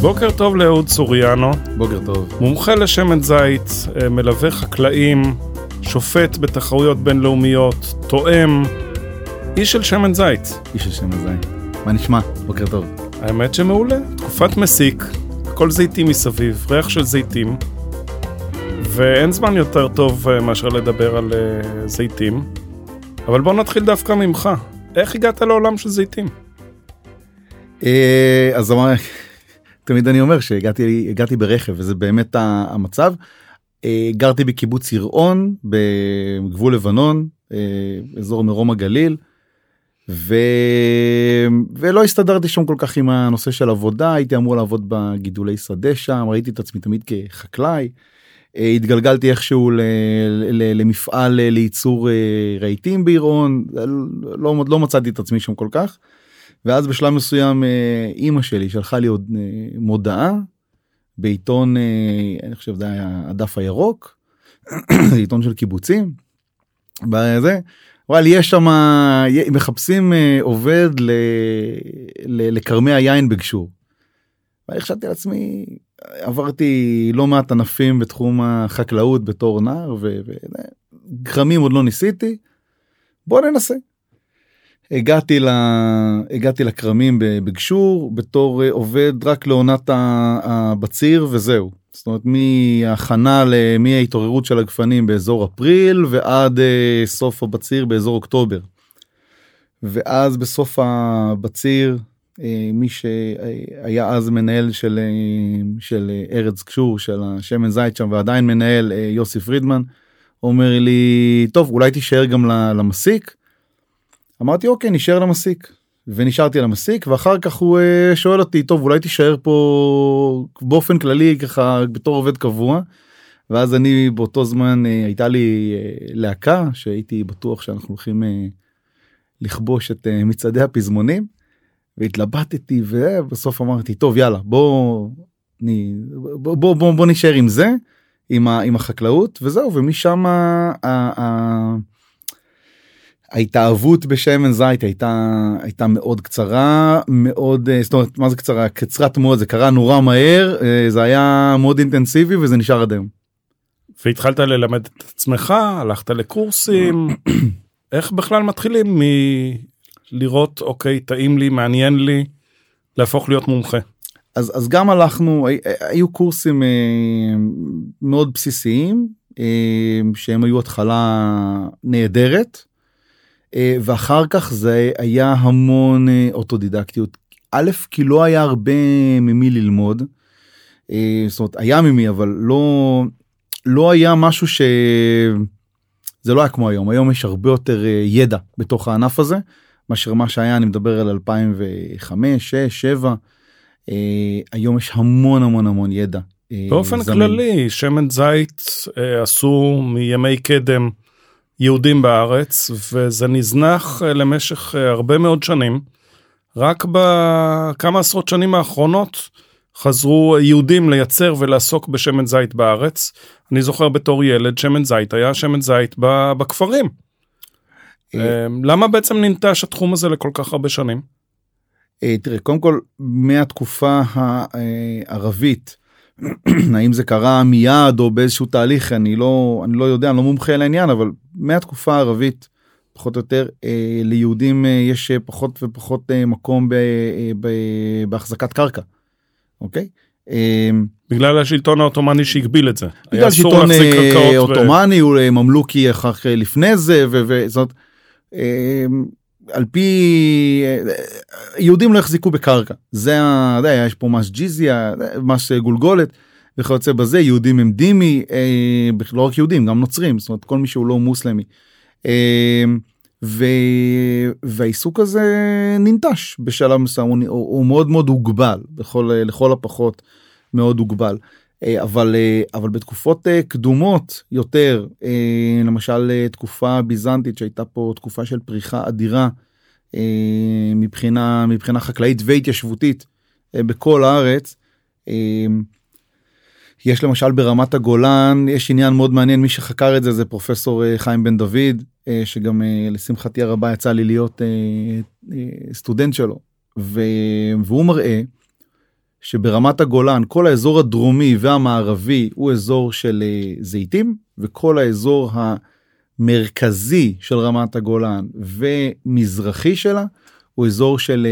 בוקר טוב לאהוד סוריאנו, בוקר טוב. מומחה לשמן זית, אה, מלווה חקלאים, שופט בתחרויות בינלאומיות, תואם, איש של שמן זית. איש של שמן זית. מה נשמע? בוקר טוב. האמת שמעולה, תקופת מסיק, הכל זיתים מסביב, ריח של זיתים, ואין זמן יותר טוב אה, מאשר לדבר על uh, זיתים. אבל בוא נתחיל דווקא ממך. איך הגעת לעולם של זיתים? אה, אז תמיד אני אומר שהגעתי הגעתי ברכב וזה באמת המצב. גרתי בקיבוץ יראון בגבול לבנון אזור מרום הגליל. ו... ולא הסתדרתי שם כל כך עם הנושא של עבודה הייתי אמור לעבוד בגידולי שדה שם ראיתי את עצמי תמיד כחקלאי. התגלגלתי איכשהו. למפעל לייצור רהיטים בעירון לא, לא מצאתי את עצמי שם כל כך. ואז בשלב מסוים אימא שלי שלחה לי עוד מודעה בעיתון אני חושב זה היה הדף הירוק עיתון של קיבוצים. בזה וואל יש שם מחפשים עובד לכרמי היין בגשור. ואני חשבתי לעצמי עברתי לא מעט ענפים בתחום החקלאות בתור נער וכרמים עוד לא ניסיתי. בוא ננסה. הגעתי ל... הגעתי לכרמים בגשור בתור עובד רק לעונת הבציר וזהו. זאת אומרת מהכנה מההתעוררות של הגפנים באזור אפריל ועד סוף הבציר באזור אוקטובר. ואז בסוף הבציר מי שהיה אז מנהל של של ארץ גשור של השמן זית שם ועדיין מנהל יוסי פרידמן אומר לי טוב אולי תישאר גם למסיק. אמרתי אוקיי נשאר למסיק ונשארתי על המסיק ואחר כך הוא שואל אותי טוב אולי תישאר פה באופן כללי ככה בתור עובד קבוע. ואז אני באותו זמן הייתה לי להקה שהייתי בטוח שאנחנו הולכים לכבוש את מצעדי הפזמונים. והתלבטתי ובסוף אמרתי טוב יאללה בוא אני, בוא, בוא, בוא, בוא נשאר עם זה עם, ה, עם החקלאות וזהו ומשם ההתאהבות בשמן זית הייתה הייתה מאוד קצרה מאוד זאת אומרת מה זה קצרה קצרת מאוד זה קרה נורא מהר זה היה מאוד אינטנסיבי וזה נשאר עד היום. והתחלת ללמד את עצמך הלכת לקורסים איך בכלל מתחילים מלראות אוקיי טעים לי מעניין לי להפוך להיות מומחה. אז אז גם הלכנו היו קורסים מאוד בסיסיים שהם היו התחלה נהדרת ואחר כך זה היה המון אוטודידקטיות. א' כי לא היה הרבה ממי ללמוד. זאת אומרת היה ממי אבל לא לא היה משהו ש... זה לא היה כמו היום היום יש הרבה יותר ידע בתוך הענף הזה מאשר מה שהיה אני מדבר על 2005 6 7 היום יש המון המון המון ידע. באופן זמין. כללי שמן זית עשו מימי קדם. יהודים בארץ וזה נזנח למשך הרבה מאוד שנים. רק בכמה עשרות שנים האחרונות חזרו יהודים לייצר ולעסוק בשמן זית בארץ. אני זוכר בתור ילד שמן זית היה שמן זית בכפרים. למה בעצם ננטש התחום הזה לכל כך הרבה שנים? תראה קודם כל מהתקופה הערבית האם זה קרה מיד או באיזשהו תהליך אני לא אני לא יודע אני לא מומחה לעניין אבל מהתקופה הערבית פחות או יותר אה, ליהודים אה, יש פחות ופחות אה, מקום ב, אה, ב, בהחזקת קרקע. אוקיי. אה, בגלל השלטון העות'מאני שהגביל את זה. בגלל שלטון עות'מאני ו... הוא ממלוכי אחר לפני זה וזאת. אה, על פי יהודים לא החזיקו בקרקע זה היה יש פה מס ג'יזיה מס גולגולת וכיוצא בזה יהודים הם דימי אה, לא רק יהודים גם נוצרים זאת אומרת כל מי שהוא לא מוסלמי. אה, ו... והעיסוק הזה ננטש בשלב מסוים הוא, הוא מאוד מאוד הוגבל בכל לכל הפחות מאוד הוגבל. אבל אבל בתקופות קדומות יותר למשל תקופה ביזנטית שהייתה פה תקופה של פריחה אדירה מבחינה מבחינה חקלאית והתיישבותית בכל הארץ. יש למשל ברמת הגולן יש עניין מאוד מעניין מי שחקר את זה זה פרופסור אה, חיים בן דוד אה, שגם אה, לשמחתי הרבה יצא לי להיות סטודנט שלו והוא מראה שברמת הגולן כל האזור הדרומי והמערבי הוא אזור של זיתים וכל האזור המרכזי של רמת הגולן ומזרחי שלה הוא אזור של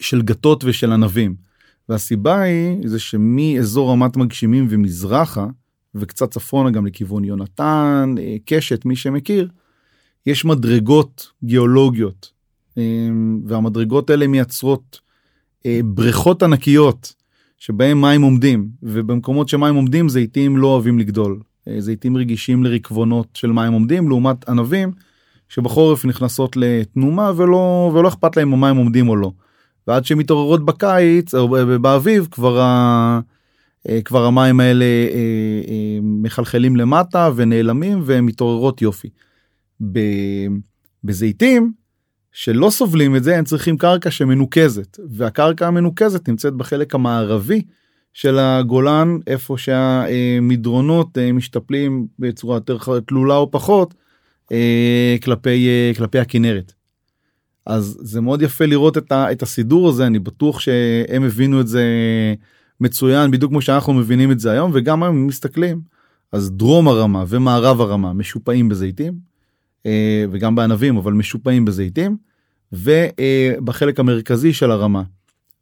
של גתות ושל ענבים. והסיבה היא זה שמאזור רמת מגשימים ומזרחה וקצת צפונה גם לכיוון יונתן אה, קשת מי שמכיר יש מדרגות גיאולוגיות אה, והמדרגות האלה מייצרות אה, בריכות ענקיות שבהם מים עומדים ובמקומות שמים עומדים זיתים לא אוהבים לגדול זיתים רגישים לרקבונות של מים עומדים לעומת ענבים שבחורף נכנסות לתנומה ולא ולא אכפת להם אם המים עומדים או לא. ועד שהן מתעוררות בקיץ או באביב כבר, ה... אה, כבר המים האלה אה, אה, מחלחלים למטה ונעלמים והן מתעוררות יופי. בזיתים שלא סובלים את זה הם צריכים קרקע שמנוקזת והקרקע המנוקזת נמצאת בחלק המערבי של הגולן איפה שהמדרונות משתפלים בצורה יותר תלולה או פחות כלפי כלפי הכנרת. אז זה מאוד יפה לראות את, ה, את הסידור הזה אני בטוח שהם הבינו את זה מצוין בדיוק כמו שאנחנו מבינים את זה היום וגם היום מסתכלים אז דרום הרמה ומערב הרמה משופעים בזיתים אה, וגם בענבים אבל משופעים בזיתים ובחלק המרכזי של הרמה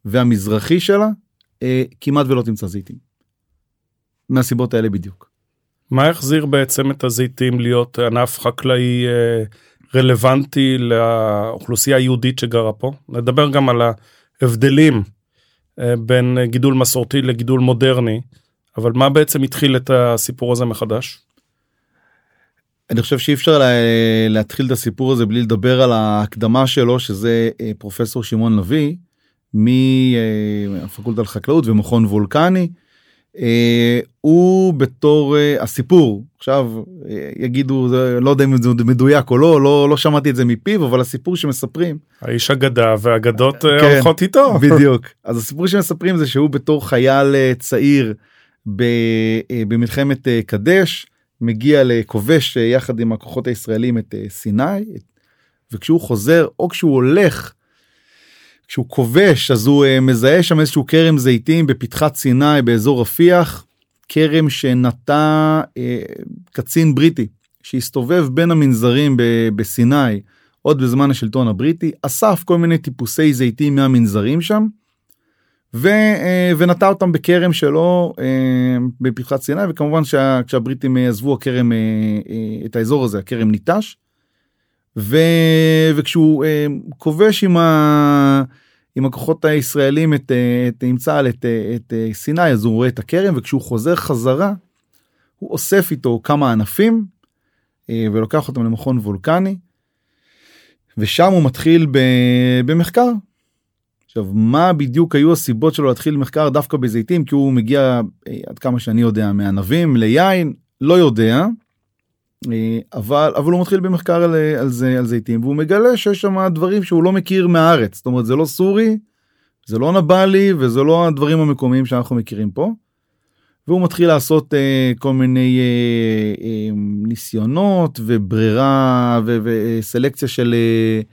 והמזרחי שלה אה, כמעט ולא תמצא זיתים. מהסיבות האלה בדיוק. מה החזיר בעצם את הזיתים להיות ענף חקלאי אה, רלוונטי לאוכלוסייה היהודית שגרה פה. נדבר גם על ההבדלים אה, בין גידול מסורתי לגידול מודרני, אבל מה בעצם התחיל את הסיפור הזה מחדש? אני חושב שאי אפשר לה, להתחיל את הסיפור הזה בלי לדבר על ההקדמה שלו שזה אה, פרופסור שמעון לביא מהפקולטה לחקלאות ומכון וולקני. אה, הוא בתור אה, הסיפור עכשיו אה, יגידו לא יודע אם זה מדויק או לא לא לא שמעתי את זה מפיו אבל הסיפור שמספרים האיש אגדה ואגדות כן, הולכות איתו בדיוק אז הסיפור שמספרים זה שהוא בתור חייל צעיר במלחמת קדש מגיע לכובש יחד עם הכוחות הישראלים את סיני וכשהוא חוזר או כשהוא הולך כשהוא כובש אז הוא uh, מזהה שם איזשהו כרם זיתים בפתחת סיני באזור רפיח כרם שנטע uh, קצין בריטי שהסתובב בין המנזרים בסיני עוד בזמן השלטון הבריטי אסף כל מיני טיפוסי זיתים מהמנזרים שם. ו, uh, ונטע אותם בכרם שלו uh, בפתחת סיני וכמובן כשהבריטים עזבו הכרם את האזור הזה הכרם ניטש. ו... וכשהוא אה, כובש עם, ה... עם הכוחות הישראלים את, אה, את, עם צה"ל את, אה, את, סיני אז הוא רואה את הכרם וכשהוא חוזר חזרה הוא אוסף איתו כמה ענפים ולוקח אותם למכון וולקני ושם הוא מתחיל. במחקר. עכשיו מה בדיוק היו הסיבות שלו להתחיל מחקר דווקא בזיתים? כי הוא מגיע עד כמה שאני יודע מענבים ליין לא יודע אה, אבל אבל הוא מתחיל במחקר על, על זה על זיתים והוא מגלה שיש שם דברים שהוא לא מכיר מהארץ. זאת אומרת זה לא סורי זה לא נבלי וזה לא הדברים המקומיים שאנחנו מכירים פה. והוא מתחיל לעשות uh, כל מיני uh, uh, ניסיונות וברירה וסלקציה של uh,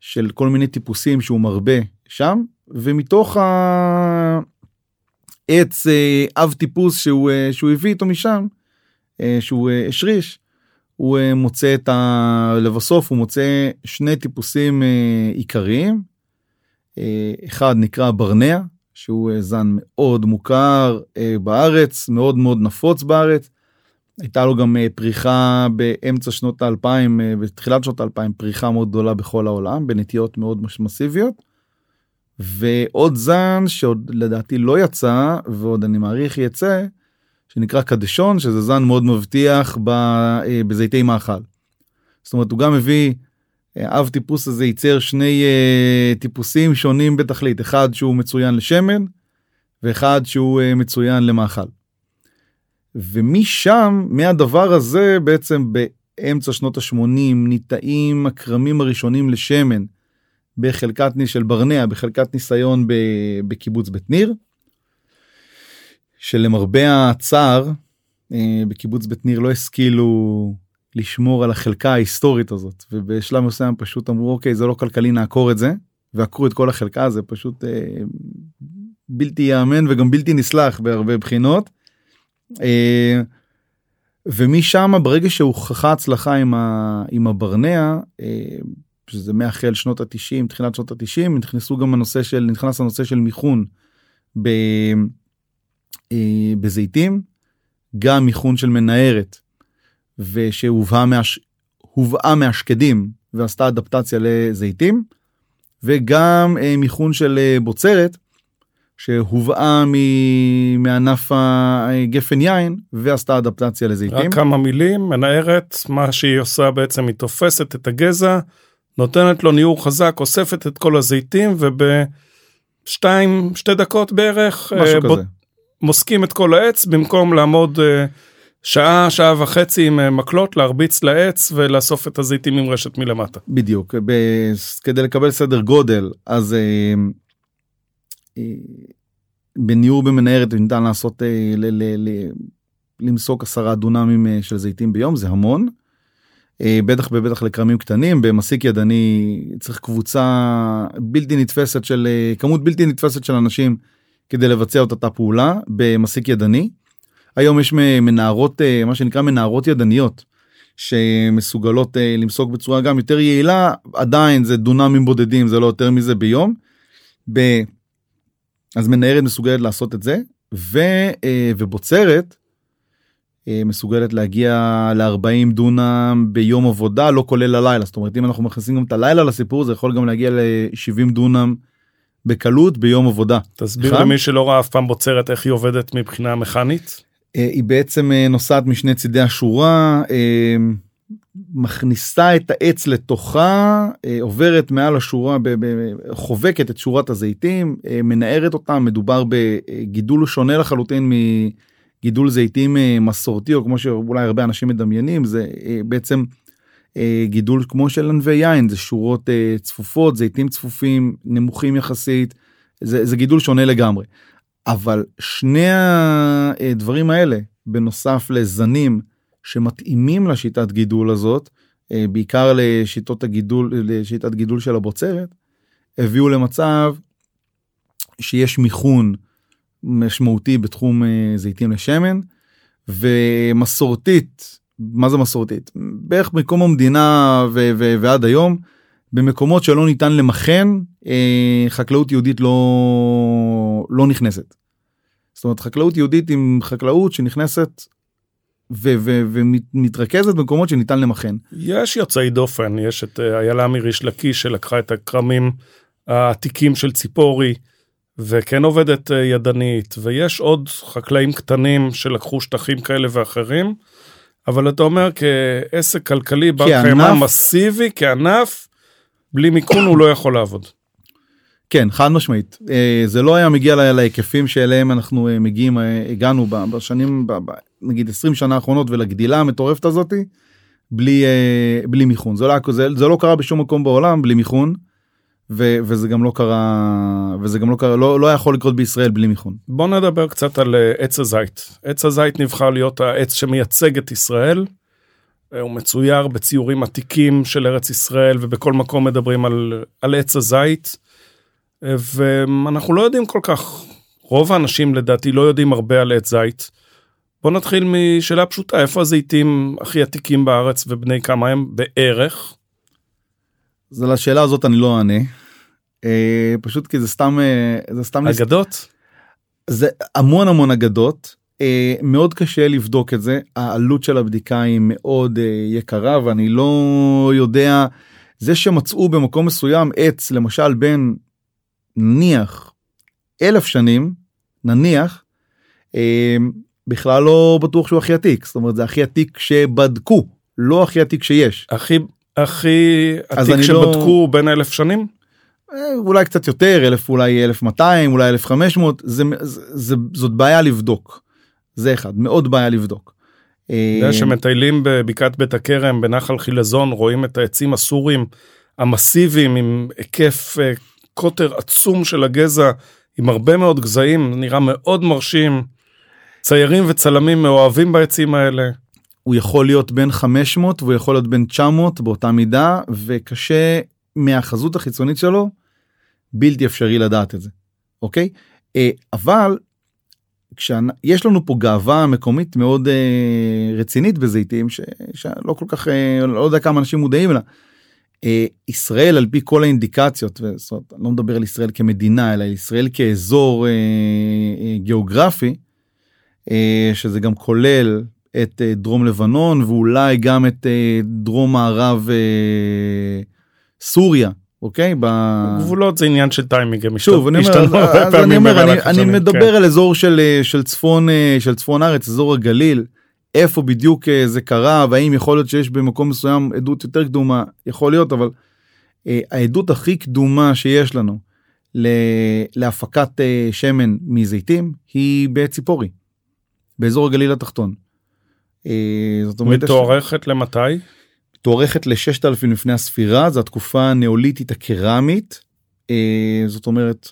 של כל מיני טיפוסים שהוא מרבה שם ומתוך העץ uh, אב טיפוס שהוא uh, שהוא הביא איתו משם uh, שהוא השריש הוא אה, מוצא את ה... לבסוף הוא מוצא שני טיפוסים אה, עיקריים. אה, אחד נקרא ברנע שהוא זן מאוד מוכר בארץ מאוד מאוד נפוץ בארץ. הייתה לו גם פריחה באמצע שנות האלפיים בתחילת שנות האלפיים פריחה מאוד גדולה בכל העולם בנטיות מאוד מסיביות. ועוד זן שעוד לדעתי לא יצא ועוד אני מעריך יצא שנקרא קדשון שזה זן מאוד מבטיח אה, בזיתי מאכל. זאת אומרת הוא גם מביא אה, אב טיפוס הזה ייצר שני uh, טיפוסים שונים בתכלית אחד שהוא מצוין לשמן ואחד שהוא מצוין למאכל. ומשם מהדבר הזה בעצם באמצע שנות ה-80 ניטעים הכרמים הראשונים לשמן בחלקת של ברנע בחלקת ניסיון בקיבוץ בית ניר. שלמרבה הצער אה, בקיבוץ בית ניר לא השכילו לשמור על החלקה ההיסטורית הזאת ובשלב מסוים פשוט אמרו אוקיי זה לא כלכלי נעקור את זה ועקרו את כל החלקה זה פשוט אה, בלתי ייאמן וגם בלתי נסלח בהרבה בחינות. אה, ומשם ברגע שהוכחה הצלחה עם, עם הברנע אה, שזה מהחל שנות התשעים תחילת שנות התשעים נכנסו גם הנושא של נכנס הנושא של מיכון ב, אה, בזיתים גם מיכון של מנהרת ושהובאה מהש... מהשקדים ועשתה אדפטציה לזיתים וגם אה, מיכון של אה, בוצרת שהובאה מ... מענף הגפן יין ועשתה אדפטציה לזיתים. רק כמה מילים, מנערת, מה שהיא עושה בעצם היא תופסת את הגזע, נותנת לו ניעור חזק, אוספת את כל הזיתים ובשתיים, שתי דקות בערך, משהו אה, כזה. מוסקים את כל העץ במקום לעמוד אה, שעה, שעה וחצי עם אה, מקלות, להרביץ לעץ ולאסוף את הזיתים עם רשת מלמטה. בדיוק, ב- כדי לקבל סדר גודל, אז אה, אה, בניעור במנהרת ניתן לעשות, אה, ל- ל- ל- למסוק עשרה דונמים אה, של זיתים ביום, זה המון. אה, בטח ובטח לכרמים קטנים, במסיק ידני צריך קבוצה בלתי נתפסת של, אה, כמות בלתי נתפסת של אנשים כדי לבצע את אותה פעולה במסיק ידני. היום יש מנהרות, אה, מה שנקרא מנהרות ידניות, שמסוגלות למסוק בצורה גם יותר יעילה, עדיין זה דונמים בודדים, זה לא יותר מזה ביום. אז מנהרת מסוגלת לעשות את זה, ו... ובוצרת מסוגלת להגיע ל-40 דונם ביום עבודה, לא כולל הלילה. זאת אומרת, אם אנחנו מכניסים גם את הלילה לסיפור, זה יכול גם להגיע ל-70 דונם בקלות ביום עבודה. תסביר למי שלא ראה אף פעם בוצרת איך היא עובדת מבחינה מכנית. אה, היא בעצם אה, נוסעת משני צידי השורה, אה, מכניסה את העץ לתוכה, עוברת מעל השורה, חובקת את שורת הזיתים, מנערת אותה, מדובר בגידול שונה לחלוטין מגידול זיתים מסורתי, או כמו שאולי הרבה אנשים מדמיינים, זה בעצם גידול כמו של ענבי יין, זה שורות צפופות, זיתים צפופים, נמוכים יחסית, זה, זה גידול שונה לגמרי. אבל שני הדברים האלה בנוסף לזנים שמתאימים לשיטת גידול הזאת אה, בעיקר לשיטות הגידול לשיטת גידול של הבוצרת הביאו למצב שיש מיכון משמעותי בתחום אה, זיתים לשמן ומסורתית מה זה מסורתית בערך מקום המדינה ו- ו- ועד היום במקומות שלא ניתן למכן אה, חקלאות יהודית לא לא נכנסת. זאת אומרת חקלאות יהודית עם חקלאות שנכנסת ומתרכזת במקומות שניתן למכן. יש יוצאי דופן יש את אה, איילה מריש לקיש שלקחה את הכרמים העתיקים של ציפורי וכן עובדת אה, ידנית ויש עוד חקלאים קטנים שלקחו שטחים כאלה ואחרים. אבל אתה אומר כעסק כלכלי בר קיימא מסיבי כענף בלי מיכון הוא לא יכול לעבוד. כן חד משמעית אה, זה לא היה מגיע להיקפים שאליהם אנחנו אה, מגיעים הגענו בשנים נגיד 20 שנה האחרונות ולגדילה המטורפת הזאתי בלי בלי מיכון זה לא, זה, זה לא קרה בשום מקום בעולם בלי מיכון. ו, וזה גם לא קרה וזה גם לא קרה לא, לא יכול לקרות בישראל בלי מיכון. בוא נדבר קצת על עץ הזית עץ הזית נבחר להיות העץ שמייצג את ישראל. הוא מצויר בציורים עתיקים של ארץ ישראל ובכל מקום מדברים על, על עץ הזית. ואנחנו לא יודעים כל כך, רוב האנשים לדעתי לא יודעים הרבה על עץ זית. בוא נתחיל משאלה פשוטה, איפה הזיתים הכי עתיקים בארץ ובני כמה הם בערך? זה לשאלה הזאת אני לא אענה. אה, פשוט כי זה סתם אה, זה סתם אגדות? זה המון המון אגדות. אה, מאוד קשה לבדוק את זה. העלות של הבדיקה היא מאוד אה, יקרה ואני לא יודע. זה שמצאו במקום מסוים עץ למשל בין נניח אלף שנים נניח אה, בכלל לא בטוח שהוא הכי עתיק. זאת אומרת זה הכי עתיק שבדקו לא הכי עתיק שיש. הכי הכי עתיק לא- שבדקו לא... בין אלף שנים. אה, אולי קצת יותר אלף אולי 1200 אולי 1500 זה, זה, זה זאת בעיה לבדוק זה אחד מאוד בעיה לבדוק. אתה יודע אה, שמטיילים בבקעת בית הכרם בנחל חילזון רואים את העצים הסורים המסיביים עם היקף אה, קוטר עצום של הגזע עם הרבה מאוד גזעים נראה מאוד מרשים. ציירים וצלמים מאוהבים בעצים האלה. הוא יכול להיות בין 500 והוא יכול להיות בין 900 באותה מידה וקשה מהחזות החיצונית שלו בלתי אפשרי לדעת את זה אוקיי אה, אבל כשיש לנו פה גאווה מקומית מאוד אה, רצינית בזיתים ש, שלא כל כך אה, לא יודע כמה אנשים מודעים לה. ישראל על פי כל האינדיקציות וזאת לא מדבר על ישראל כמדינה אלא על ישראל כאזור גיאוגרפי שזה גם כולל את אה, דרום לבנון ואולי גם את אה, דרום מערב אה, סוריה אוקיי גבולות זה עניין של טיימינג הם שוב אני אומר, אז אני, אומר אני, אני מדבר כן. על אזור של של צפון של צפון הארץ אזור הגליל איפה בדיוק זה קרה והאם יכול להיות שיש במקום מסוים עדות יותר קדומה יכול להיות אבל העדות הכי קדומה שיש לנו להפקת שמן מזיתים היא בציפורי באזור הגליל התחתון. אה, זאת אומרת מתוארכת למתי? מתוארכת ל-6000 לפני הספירה זו התקופה הנאוליתית הקרמית אה, זאת אומרת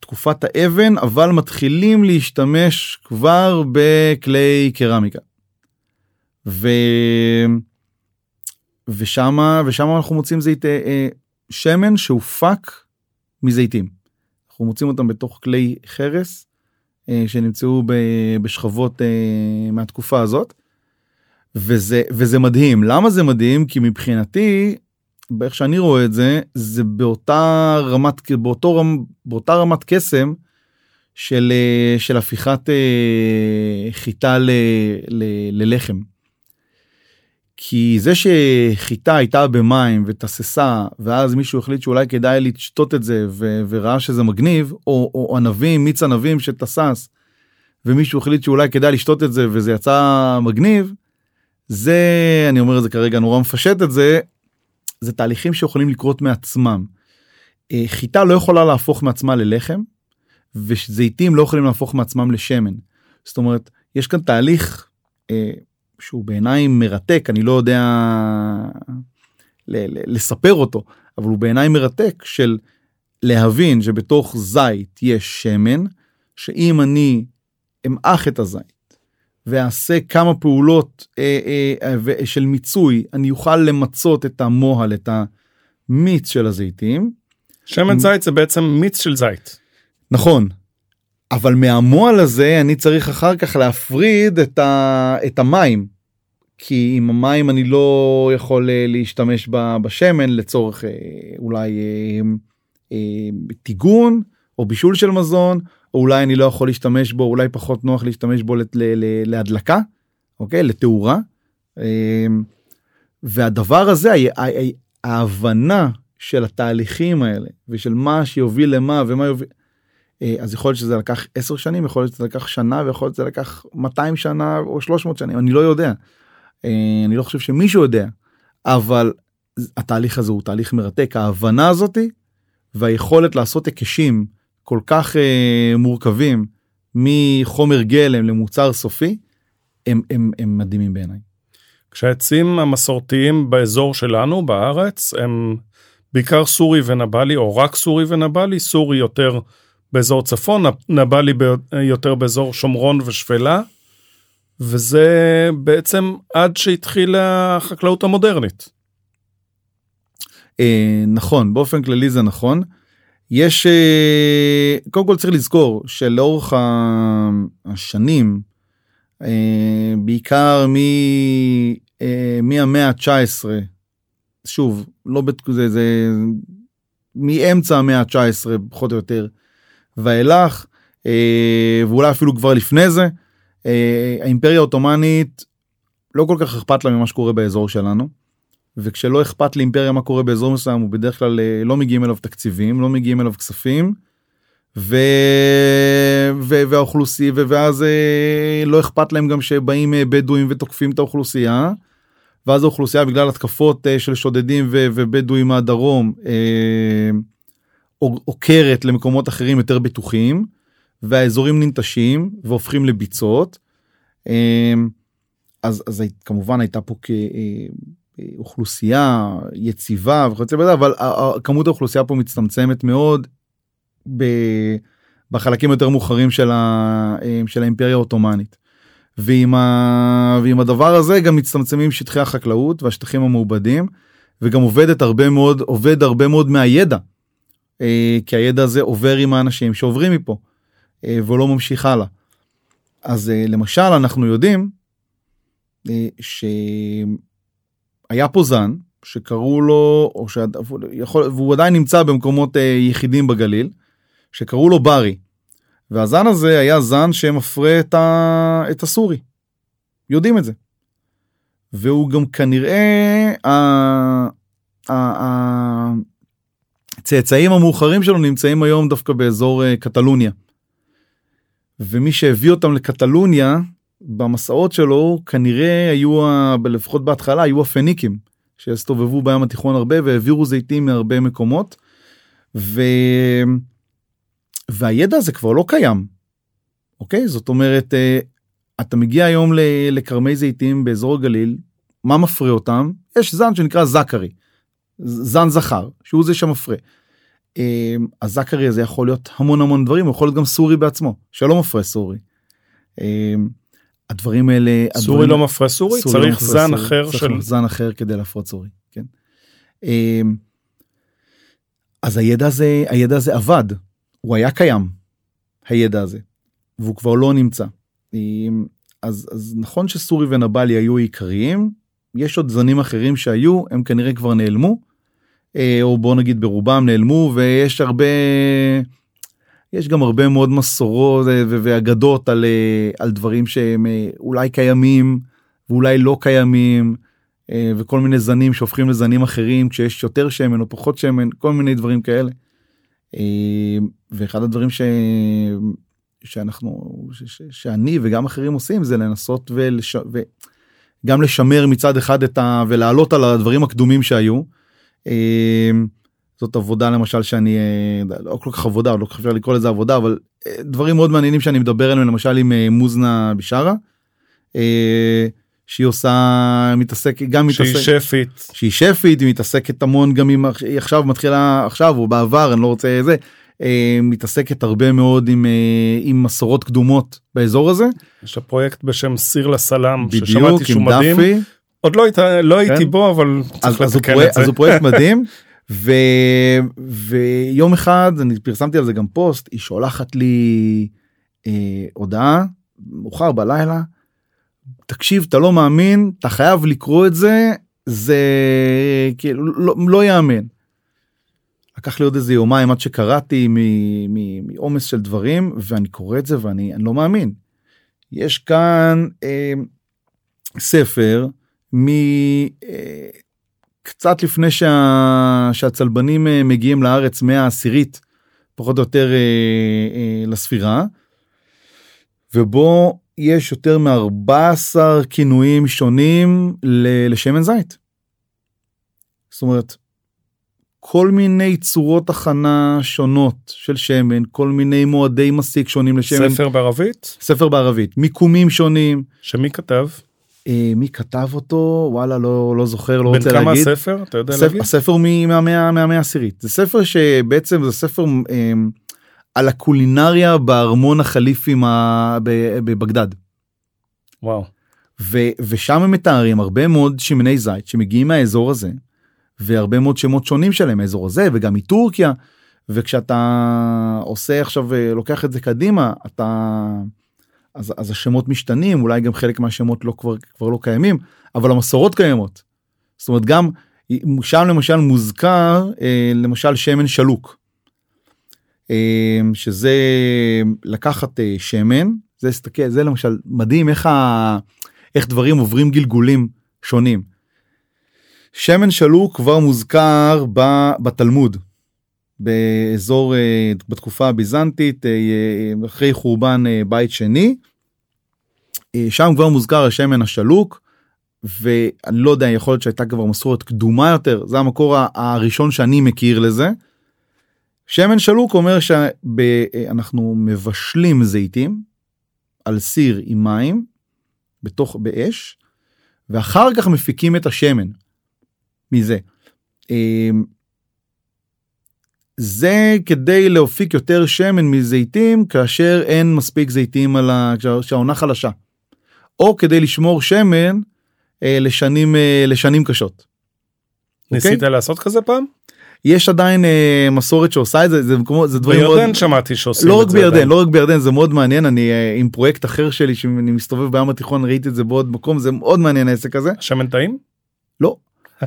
תקופת האבן אבל מתחילים להשתמש כבר בכלי קרמיקה. ו... ושמה ושמה אנחנו מוצאים זית אה, שמן שהופק מזיתים. אנחנו מוצאים אותם בתוך כלי חרס שנמצאו בשכבות אה, מהתקופה הזאת. וזה וזה מדהים למה זה מדהים כי מבחינתי באיך שאני רואה את זה זה באותה רמת באותו רמ, באותה רמת קסם של אה, של הפיכת חיטה ל, ל, ללחם. כי זה שחיטה הייתה במים ותססה ואז מישהו החליט שאולי כדאי לשתות את זה ו- וראה שזה מגניב או, או ענבים מיץ ענבים שתסס ומישהו החליט שאולי כדאי לשתות את זה וזה יצא מגניב זה אני אומר את זה כרגע נורא מפשט את זה זה תהליכים שיכולים לקרות מעצמם. אה, חיטה לא יכולה להפוך מעצמה ללחם וזיתים לא יכולים להפוך מעצמם לשמן. זאת אומרת יש כאן תהליך אה, שהוא בעיניי מרתק אני לא יודע לספר אותו אבל הוא בעיניי מרתק של להבין שבתוך זית יש שמן שאם אני אמעך את הזית ואעשה כמה פעולות אה, אה, אה, של מיצוי אני אוכל למצות את המוהל את המיץ של הזיתים. שמן זית זה בעצם מיץ של זית. נכון אבל מהמועל הזה אני צריך אחר כך להפריד את, ה, את המים. כי עם המים אני לא יכול אה, להשתמש בשמן לצורך אה, אולי אה, טיגון או בישול של מזון או אולי אני לא יכול להשתמש בו אולי פחות נוח להשתמש בו להדלקה אוקיי לתאורה. והדבר הזה ההבנה של התהליכים האלה ושל מה שיוביל למה ומה יוביל. אה, אז יכול להיות שזה לקח 10 שנים יכול להיות שזה לקח שנה ויכול להיות שזה לקח 200 שנה או 300 שנים אני לא יודע. אה, אני לא חושב שמישהו יודע אבל התהליך הזה הוא תהליך מרתק ההבנה הזאתי והיכולת לעשות היקשים כל כך אה, מורכבים מחומר גלם למוצר סופי הם, הם, הם מדהימים בעיניי. כשהעצים המסורתיים באזור שלנו בארץ הם בעיקר סורי ונבלי או רק סורי ונבלי סורי יותר באזור צפון, נבלי יותר באזור שומרון ושפלה, וזה בעצם עד שהתחילה החקלאות המודרנית. אה, נכון, באופן כללי זה נכון. יש, אה, קודם כל צריך לזכור שלאורך השנים, אה, בעיקר מ, מהמאה ה-19, שוב, לא בתקופה, זה, זה מאמצע המאה ה-19 פחות או יותר, ואילך, אה, ואולי אפילו כבר לפני זה, אה, האימפריה העות'מאנית לא כל כך אכפת לה ממה שקורה באזור שלנו. וכשלא אכפת לאימפריה מה קורה באזור מסוים הוא בדרך כלל אה, לא מגיעים אליו תקציבים לא מגיעים אליו כספים. ו... ו... והאוכלוסיה ו... ואז לא אכפת להם גם שבאים בדואים ותוקפים את האוכלוסייה. ואז האוכלוסייה בגלל התקפות של שודדים ו... ובדואים מהדרום עוקרת למקומות אחרים יותר בטוחים והאזורים ננטשים והופכים לביצות. אמ, אז, אז כמובן הייתה פה כאוכלוסייה יציבה וכיוצא בזה אבל כמות האוכלוסייה פה מצטמצמת מאוד בחלקים יותר מאוחרים של, ה, של האימפריה העות'מאנית. ועם, ה, ועם הדבר הזה גם מצטמצמים שטחי החקלאות והשטחים המעובדים וגם עובדת הרבה מאוד עובד הרבה מאוד מהידע. אה, כי הידע הזה עובר עם האנשים שעוברים מפה אה, ולא ממשיך הלאה. אז אה, למשל אנחנו יודעים שהיה פה זן שקראו לו או שיכול והוא עדיין נמצא במקומות יחידים בגליל שקראו לו ברי. והזן הזה היה זן שמפרה את, ה... את הסורי. יודעים את זה. והוא גם כנראה הצאצאים המאוחרים שלו נמצאים היום דווקא באזור אה, קטלוניה. ומי שהביא אותם לקטלוניה במסעות שלו כנראה היו לפחות בהתחלה היו הפניקים שהסתובבו בים התיכון הרבה והעבירו זיתים מהרבה מקומות. ו... והידע הזה כבר לא קיים. אוקיי זאת אומרת אה, אתה מגיע היום לכרמי זיתים באזור הגליל מה מפרה אותם יש זן שנקרא זכרי זן זכר שהוא זה שמפרה. אמ, הזכרי הזה יכול להיות המון המון דברים הוא יכול להיות גם סורי בעצמו שלא מפרה סורי. אמ, הדברים האלה סורי הדברים, לא מפרה סורי, סורי צריך לא זן סורי, אחר צריך של זן אחר כדי להפרות סורי כן. אמ, אז הידע הזה הידע הזה עבד הוא היה קיים הידע הזה והוא כבר לא נמצא. אז, אז נכון שסורי ונבלי היו עיקריים יש עוד זנים אחרים שהיו הם כנראה כבר נעלמו או בוא נגיד ברובם נעלמו ויש הרבה יש גם הרבה מאוד מסורות אה, ואגדות על אה, על דברים שהם אולי קיימים ואולי לא קיימים וכל מיני זנים שהופכים לזנים אחרים כשיש יותר שמן או פחות שמן כל מיני דברים כאלה. ואחד הדברים ש... שאנחנו ש... ש... שאני וגם אחרים עושים זה לנסות ולש... וגם לשמר מצד אחד את ה... ולעלות על הדברים הקדומים שהיו. אמ, זאת עבודה למשל שאני אה, לא כל כך עבודה לא אפשר לקרוא לזה עבודה אבל אה, דברים מאוד מעניינים שאני מדבר עליהם למשל עם אה, מוזנה בישארה. שהיא עושה מתעסק גם שהיא מתעסק, שפית שהיא שפית היא מתעסקת המון גם אם היא עכשיו מתחילה עכשיו או בעבר אני לא רוצה זה מתעסקת הרבה מאוד עם עם מסורות קדומות באזור הזה. יש פרויקט בשם סיר לסלם ששמעתי שהוא מדהים. דפי. עוד לא, היית, לא כן? הייתי בו אבל אז, אז, הוא פרויקט, אז הוא פרויקט מדהים ו, ויום אחד אני פרסמתי על זה גם פוסט היא שולחת לי אה, הודעה מאוחר בלילה תקשיב אתה לא מאמין אתה חייב לקרוא את זה זה כאילו לא, לא יאמן. לקח לי עוד איזה יומיים עד שקראתי מעומס של דברים ואני קורא את זה ואני לא מאמין. יש כאן אה, ספר מקצת אה, לפני שה... שהצלבנים אה, מגיעים לארץ מהעשירית פחות או יותר אה, לספירה ובו יש יותר מ-14 כינויים שונים לשמן זית. זאת אומרת כל מיני צורות הכנה שונות של שמן כל מיני מועדי מסיק שונים לשמן. ספר בערבית? ספר בערבית. מיקומים שונים. שמי כתב מי כתב אותו וואלה לא לא זוכר לא רוצה להגיד. בן כמה הספר אתה יודע ספר, להגיד? הספר מהמאה מהמאה העשירית זה ספר שבעצם זה ספר אה, על הקולינריה בארמון החליפים בבגדד. וואו. ו, ושם הם מתארים הרבה מאוד שמני זית שמגיעים מהאזור הזה והרבה מאוד שמות שונים שלהם מהאזור הזה וגם מטורקיה וכשאתה עושה עכשיו אה, לוקח את זה קדימה אתה. אז, אז השמות משתנים אולי גם חלק מהשמות לא כבר כבר לא קיימים אבל המסורות קיימות. זאת אומרת גם שם למשל מוזכר אה, למשל שמן שלוק. אה, שזה לקחת אה, שמן זה הסתכל זה למשל מדהים איך, ה, איך דברים עוברים גלגולים שונים. שמן שלוק כבר מוזכר ב, בתלמוד באזור אה, בתקופה הביזנטית אה, אה, אחרי חורבן בית שני. שם כבר מוזכר השמן השלוק ואני לא יודע יכול להיות שהייתה כבר מסורת קדומה יותר זה המקור הראשון שאני מכיר לזה. שמן שלוק אומר שאנחנו מבשלים זיתים על סיר עם מים בתוך באש ואחר כך מפיקים את השמן מזה. זה כדי להופיק יותר שמן מזיתים כאשר אין מספיק זיתים על ה... כשהעונה חלשה. או כדי לשמור שמן אה, לשנים, אה, לשנים קשות. ניסית אוקיי? לעשות כזה פעם? יש עדיין אה, מסורת שעושה את זה, זה, כמו, זה דברים בירדן מאוד... שמעתי שעושים לא את זה בירדן, עדיין. לא רק בירדן, זה מאוד מעניין, אני אה, עם פרויקט אחר שלי שאני מסתובב בים התיכון, ראיתי את זה בעוד מקום, זה מאוד מעניין העסק הזה. שמן טעים? לא.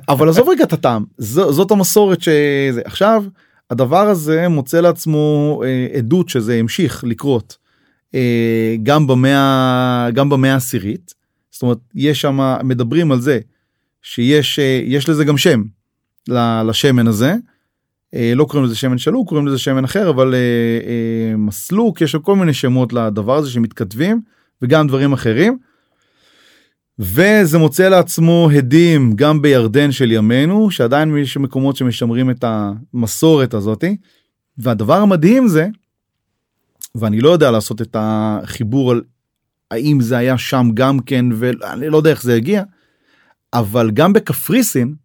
אבל עזוב רגע את הטעם, זו, זאת המסורת שזה. עכשיו, הדבר הזה מוצא לעצמו אה, עדות שזה המשיך לקרות אה, גם במאה, גם במאה העשירית. זאת אומרת, יש שם, מדברים על זה שיש אה, יש לזה גם שם לשמן הזה. אה, לא קוראים לזה שמן שלוק, קוראים לזה שמן אחר, אבל אה, אה, מסלוק, יש כל מיני שמות לדבר הזה שמתכתבים, וגם דברים אחרים. וזה מוצא לעצמו הדים גם בירדן של ימינו, שעדיין יש מקומות שמשמרים את המסורת הזאתי. והדבר המדהים זה, ואני לא יודע לעשות את החיבור על האם זה היה שם גם כן, ואני לא יודע איך זה הגיע, אבל גם בקפריסין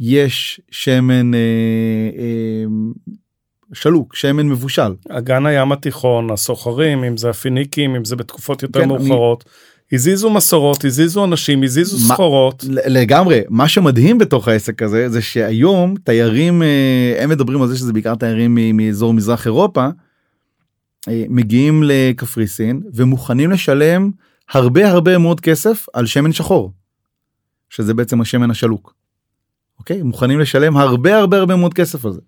יש שמן אה, אה, שלוק, שמן מבושל. אגן הים התיכון, הסוחרים, אם זה הפיניקים, אם זה בתקופות יותר כן, מאוחרות, הזיזו מסורות, הזיזו אנשים, הזיזו סחורות. לגמרי מה שמדהים בתוך העסק הזה זה שהיום תיירים אה, הם מדברים על זה שזה בעיקר תיירים מאזור מזרח אירופה אה, מגיעים לקפריסין ומוכנים לשלם הרבה הרבה מאוד כסף על שמן שחור. שזה בעצם השמן השלוק. אוקיי מוכנים לשלם הרבה הרבה הרבה מאוד כסף על זה.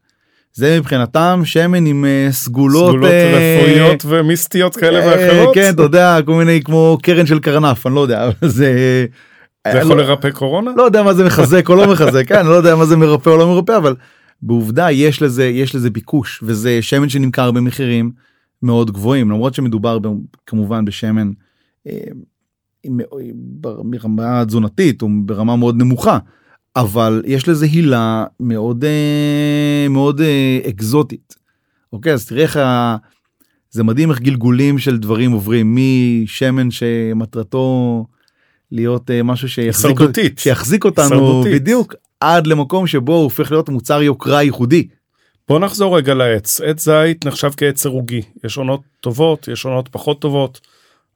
זה מבחינתם שמן עם אה, סגולות, סגולות אה, רפואיות ומיסטיות כאלה אה, ואחרות. כן אתה יודע כל מיני כמו קרן של קרנף אני לא יודע זה. זה אה, יכול לא- לרפא קורונה? לא יודע מה זה מחזק או לא מחזק, כן, אני לא יודע מה זה מרפא או לא מרפא, אבל בעובדה יש לזה, יש לזה ביקוש, וזה שמן שנמכר במחירים מאוד גבוהים, למרות שמדובר כמובן בשמן אה, ברמה תזונתית או ברמה מאוד נמוכה, אבל יש לזה הילה מאוד אה, מאוד אה, אקזוטית. אוקיי, אז תראה איך ה... זה מדהים איך גלגולים של דברים עוברים משמן שמטרתו להיות אה, משהו שיחזיק, הישרדותית. שיחזיק אותנו הישרדותית. בדיוק עד למקום שבו הוא הופך להיות מוצר יוקרה ייחודי. בוא נחזור רגע לעץ. עץ זית נחשב כעץ סירוגי. יש עונות טובות, יש עונות פחות טובות.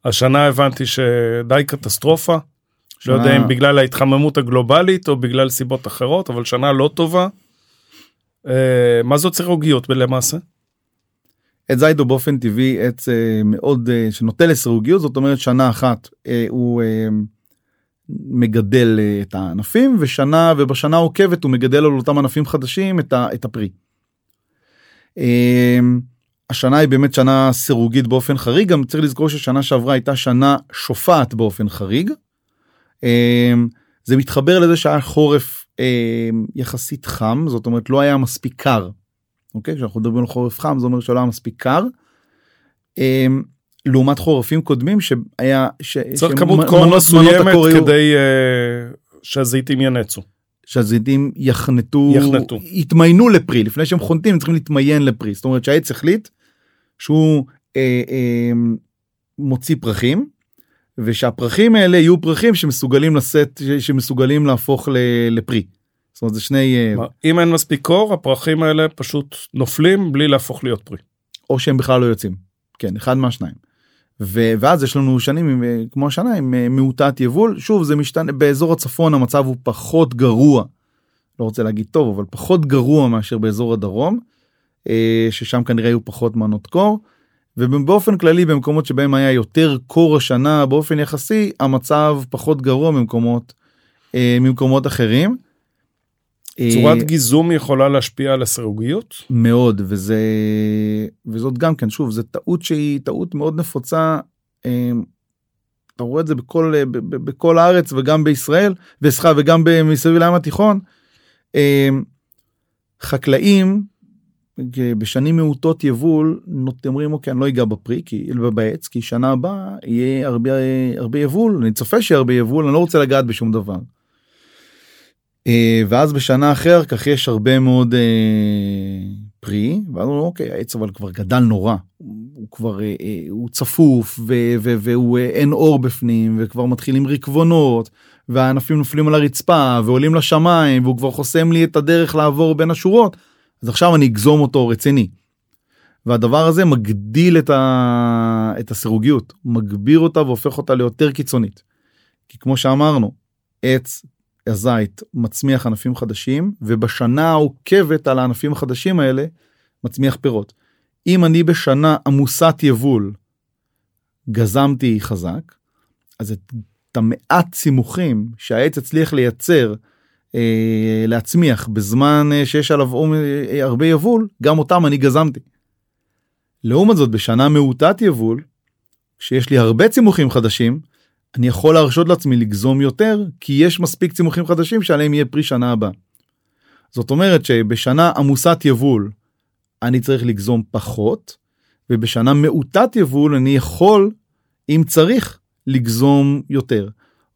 השנה הבנתי שדי קטסטרופה. לא יודע שנה- אם בגלל ההתחממות הגלובלית או בגלל סיבות אחרות, אבל שנה לא טובה. אה, מה זאת סירוגיות למעשה? עץ זית הוא באופן טבעי עץ אה, מאוד אה, שנוטה לסירוגיות זאת אומרת שנה אחת אה, הוא אה, מגדל אה, את הענפים ושנה ובשנה העוקבת הוא מגדל על אותם ענפים חדשים את, ה, את הפרי. אה, השנה היא באמת שנה סירוגית באופן חריג גם צריך לזכור ששנה שעברה הייתה שנה שופעת באופן חריג. אה, זה מתחבר לזה שהיה חורף אה, יחסית חם זאת אומרת לא היה מספיק קר אוקיי? כשאנחנו מדברים על חורף חם זה אומר שלא היה מספיק קר. אמ, לעומת חורפים קודמים שהיה ש... צריך כמות קור מסוימת כדי אה, שהזיתים ינצו. שהזיתים יחנטו יחנטו. יתמיינו לפרי לפני שהם חונטים הם צריכים להתמיין לפרי זאת אומרת שהעץ החליט שהוא אה, אה, מוציא פרחים ושהפרחים האלה יהיו פרחים שמסוגלים לשאת שמסוגלים להפוך ל, לפרי. זאת אומרת זה שני אה, אם אין מספיק קור, הפרחים האלה פשוט נופלים בלי להפוך להיות פרי. או שהם בכלל לא יוצאים. כן, אחד מהשניים. ו- ואז יש לנו שנים אה, כמו השנה עם אה, מעוטת יבול שוב זה משתנה באזור הצפון המצב הוא פחות גרוע. לא רוצה להגיד טוב אבל פחות גרוע מאשר באזור הדרום ששם כנראה היו פחות מנות קור. ובאופן כללי במקומות שבהם היה יותר קור השנה באופן יחסי המצב פחות גרוע ממקומות אה, ממקומות אחרים. אה, צורת גיזום יכולה להשפיע על הסירוגיות? מאוד וזה וזאת גם כן שוב זה טעות שהיא טעות מאוד נפוצה. אה, אתה רואה את זה בכל ב- ב- בכל הארץ וגם בישראל וסליחה וגם מסביב לים התיכון. אה, חקלאים אה, בשנים מעוטות יבול אומרים אוקיי אני לא אגע בפרי כי בעץ כי שנה הבאה יהיה הרבה הרבה יבול אני צופה שיהיה הרבה יבול אני לא רוצה לגעת בשום דבר. אה, ואז בשנה אחר כך יש הרבה מאוד אה, פרי ואז אומרים אוקיי העץ אבל כבר גדל נורא הוא, הוא כבר אה, אה, הוא צפוף ו- ו- והוא אה, אין אור בפנים וכבר מתחילים ריקבונות והענפים נופלים על הרצפה ועולים לשמיים והוא כבר חוסם לי את הדרך לעבור בין השורות. אז עכשיו אני אגזום אותו רציני. והדבר הזה מגדיל את, ה... את הסירוגיות, מגביר אותה והופך אותה ליותר קיצונית. כי כמו שאמרנו, עץ הזית מצמיח ענפים חדשים, ובשנה העוקבת על הענפים החדשים האלה מצמיח פירות. אם אני בשנה עמוסת יבול גזמתי חזק, אז את המעט צימוכים שהעץ הצליח לייצר, להצמיח בזמן אה, שיש עליו אה, הרבה יבול, גם אותם אני גזמתי. לעומת זאת בשנה מעוטת יבול, שיש לי הרבה צימוכים חדשים, אני יכול להרשות לעצמי לגזום יותר, כי יש מספיק צימוכים חדשים שעליהם יהיה פרי שנה הבאה. זאת אומרת שבשנה עמוסת יבול אני צריך לגזום פחות, ובשנה מעוטת יבול אני יכול, אם צריך, לגזום יותר.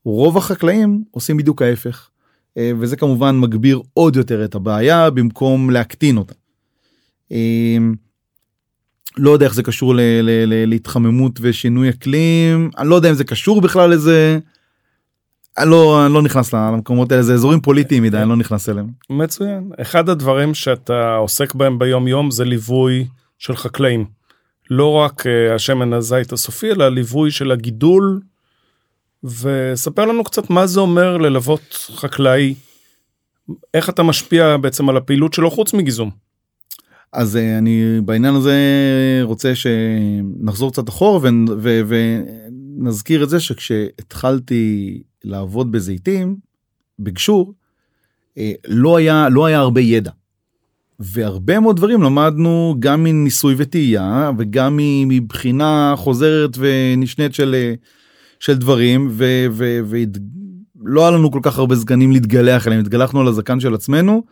רוב החקלאים עושים בדיוק ההפך, אה, וזה כמובן מגביר עוד יותר את הבעיה במקום להקטין אותה. אה, לא יודע איך זה קשור ל- ל- ל- להתחממות ושינוי אקלים, אני לא יודע אם זה קשור בכלל לזה. אני לא, אני לא נכנס למקומות האלה, זה אזורים פוליטיים מדי, אני לא נכנס אליהם. מצוין. אחד הדברים שאתה עוסק בהם ביום יום זה ליווי של חקלאים. לא רק uh, השמן הזית הסופי, אלא ליווי של הגידול. וספר לנו קצת מה זה אומר ללוות חקלאי, איך אתה משפיע בעצם על הפעילות שלו חוץ מגיזום. אז uh, אני בעניין הזה רוצה שנחזור קצת אחורה ונזכיר את זה שכשהתחלתי לעבוד בזיתים, בגשור, אה, לא היה, לא היה הרבה ידע. והרבה מאוד דברים למדנו גם מניסוי וטעייה וגם מבחינה חוזרת ונשנית של, של דברים ולא היה לנו כל כך הרבה סגנים להתגלח עליהם התגלחנו על הזקן של עצמנו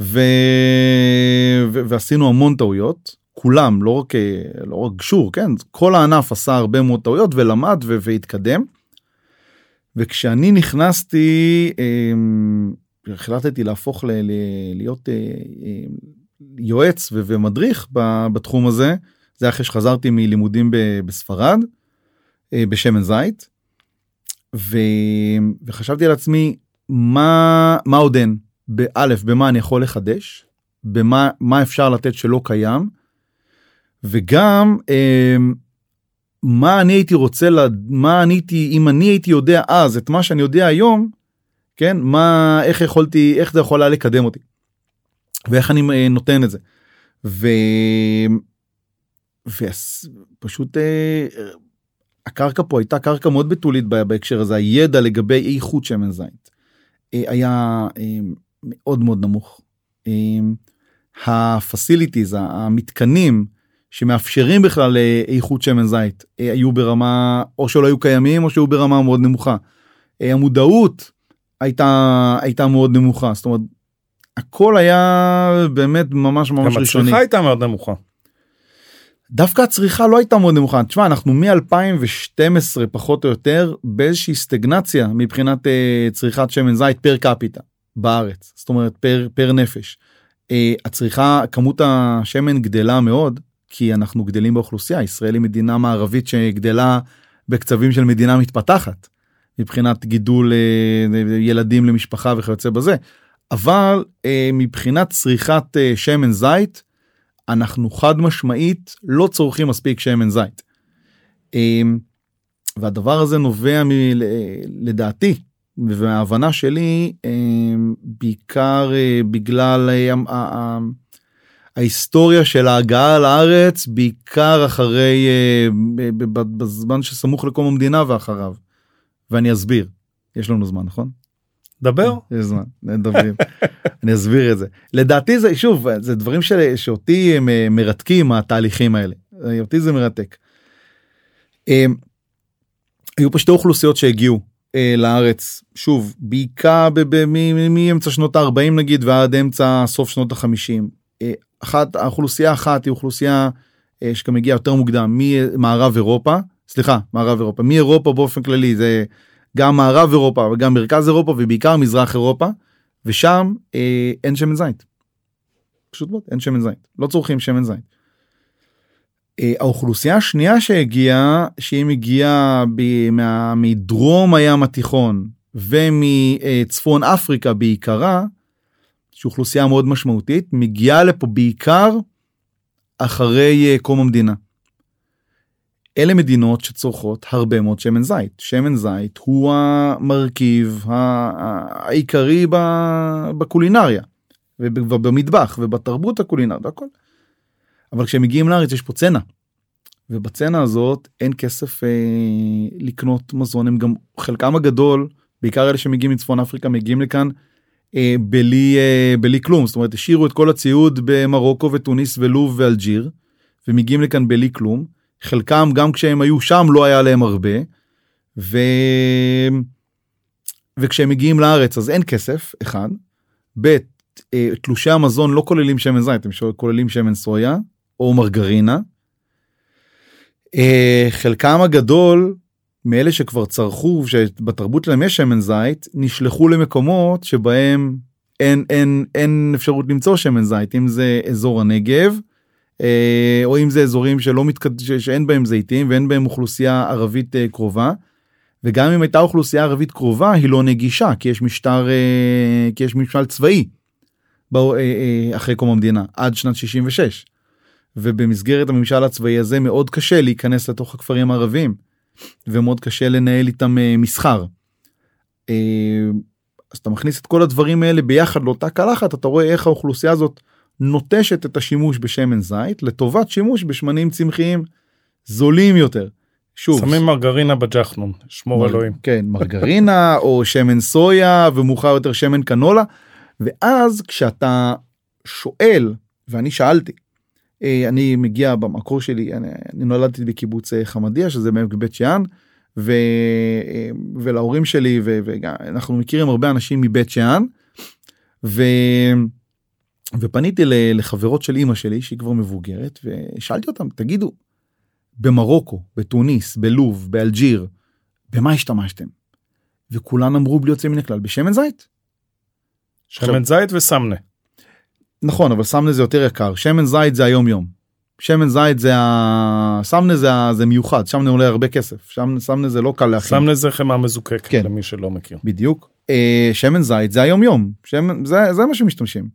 ו, ו, ועשינו המון טעויות. כולם לא רק לא רק גשור כן? כל הענף עשה הרבה מאוד טעויות ולמד והתקדם. וכשאני נכנסתי אמ, החלטתי להפוך ל- ל- להיות אה, אה, יועץ ומדריך בתחום הזה זה אחרי שחזרתי מלימודים בספרד. אה, בשמן זית. ו... וחשבתי על עצמי מה מה עוד אין? באלף במה אני יכול לחדש? במה מה אפשר לתת שלא קיים? וגם אמ, מה אני הייתי רוצה, לה, מה אני הייתי, אם אני הייתי יודע אז את מה שאני יודע היום, כן, מה, איך יכולתי, איך זה יכול היה לקדם אותי. ואיך אני אה, נותן את זה. ו... ופשוט אה, הקרקע פה הייתה קרקע מאוד בתולית בהקשר הזה, הידע לגבי איכות שמן זית אה, היה מאוד מאוד נמוך. הפסיליטיז, המתקנים, שמאפשרים בכלל אה, איכות שמן זית אה, היו ברמה או שלא היו קיימים או שהיו ברמה מאוד נמוכה. אה, המודעות הייתה הייתה מאוד נמוכה זאת אומרת הכל היה באמת ממש ממש גם ראשוני. הצריכה הייתה מאוד נמוכה. דווקא הצריכה לא הייתה מאוד נמוכה. תשמע אנחנו מ-2012 פחות או יותר באיזושהי סטגנציה מבחינת uh, צריכת שמן זית פר קפיטה בארץ זאת אומרת פר פר נפש. Uh, הצריכה כמות השמן גדלה מאוד כי אנחנו גדלים באוכלוסייה ישראל היא מדינה מערבית שגדלה בקצבים של מדינה מתפתחת מבחינת גידול אה, ילדים למשפחה וכיוצא בזה אבל אה, מבחינת צריכת אה, שמן זית אנחנו חד משמעית לא צורכים מספיק שמן זית. והדבר הזה נובע מ, לדעתי וההבנה שלי בעיקר בגלל ההיסטוריה של ההגעה לארץ בעיקר אחרי אה, בזמן שסמוך לקום המדינה ואחריו. ואני אסביר יש לנו זמן נכון? דבר. יש זמן נדבר. אני אסביר את זה לדעתי זה שוב זה דברים של, שאותי הם אה, מרתקים התהליכים האלה אותי זה מרתק. אה, היו פה שתי אוכלוסיות שהגיעו לארץ שוב בעיקר מאמצע שנות ה-40 נגיד ועד אמצע סוף שנות ה-50 אחת האוכלוסייה אחת היא אוכלוסייה אה, שגם הגיעה יותר מוקדם ממערב אירופה סליחה מערב אירופה מאירופה באופן כללי זה גם מערב אירופה וגם מרכז אירופה ובעיקר מזרח אירופה ושם אה, אין שמן זית. פשוט מאוד אין שמן זית לא צורכים שמן זית. אה, האוכלוסייה השנייה שהגיעה שהיא מגיעה מה, מדרום הים התיכון ומצפון אפריקה בעיקרה שהיא אוכלוסייה מאוד משמעותית, מגיעה לפה בעיקר אחרי uh, קום המדינה. אלה מדינות שצורכות הרבה מאוד שמן זית. שמן זית הוא המרכיב העיקרי בקולינריה ובמטבח ובתרבות הקולינרית והכל. אבל כשהם מגיעים לארץ יש פה צנע. ובצנע הזאת אין כסף אה, לקנות מזון הם גם חלקם הגדול בעיקר אלה שמגיעים מצפון אפריקה מגיעים לכאן אה, בלי אה, בלי כלום זאת אומרת השאירו את כל הציוד במרוקו ותוניס ולוב ואלג'יר ומגיעים לכאן בלי כלום חלקם גם כשהם היו שם לא היה להם הרבה. ו... וכשהם מגיעים לארץ אז אין כסף אחד. ב' אה, תלושי המזון לא כוללים שמן זית הם כוללים שמן סויה או מרגרינה. אה, חלקם הגדול מאלה שכבר צרכו שבתרבות שלהם יש שמן זית נשלחו למקומות שבהם אין אין אין אפשרות למצוא שמן זית אם זה אזור הנגב או אם זה אזורים שלא מתקד... שאין בהם זיתים ואין בהם אוכלוסייה ערבית אה, קרובה. וגם אם הייתה אוכלוסייה ערבית קרובה היא לא נגישה כי יש משטר אה, כי יש ממשל צבאי אחרי קום המדינה עד שנת 66. ובמסגרת הממשל הצבאי הזה מאוד קשה להיכנס לתוך הכפרים הערביים ומאוד קשה לנהל איתם מסחר. אז אתה מכניס את כל הדברים האלה ביחד לאותה קלחת אתה רואה איך האוכלוסייה הזאת נוטשת את השימוש בשמן זית לטובת שימוש בשמנים צמחיים זולים יותר. שוב שמים מרגרינה בג'חנון שמור מר... אלוהים כן מרגרינה או שמן סויה ומאוחר יותר שמן קנולה ואז כשאתה שואל ואני שאלתי אה, אני מגיע במקור שלי אני, אני נולדתי בקיבוץ אה, חמדיה שזה בבית שאן ו, אה, ולהורים שלי ואנחנו מכירים הרבה אנשים מבית שאן. ו... ופניתי לחברות של אימא שלי שהיא כבר מבוגרת ושאלתי אותם תגידו במרוקו בתוניס בלוב באלג'יר במה השתמשתם. וכולן אמרו בלי יוצא מן הכלל בשמן זית. שמן זית וסמנה. נכון אבל סמנה זה יותר יקר שמן זית זה היום יום. שמן זית זה ה... סמנה זה, ה... זה מיוחד שמן עולה הרבה כסף שמן, סמנה זה לא קל להכין. סמנה זה חמאה מזוקקת כן. למי שלא מכיר. בדיוק. אה, שמן זית זה היום יום שמן זה זה מה שמשתמשים.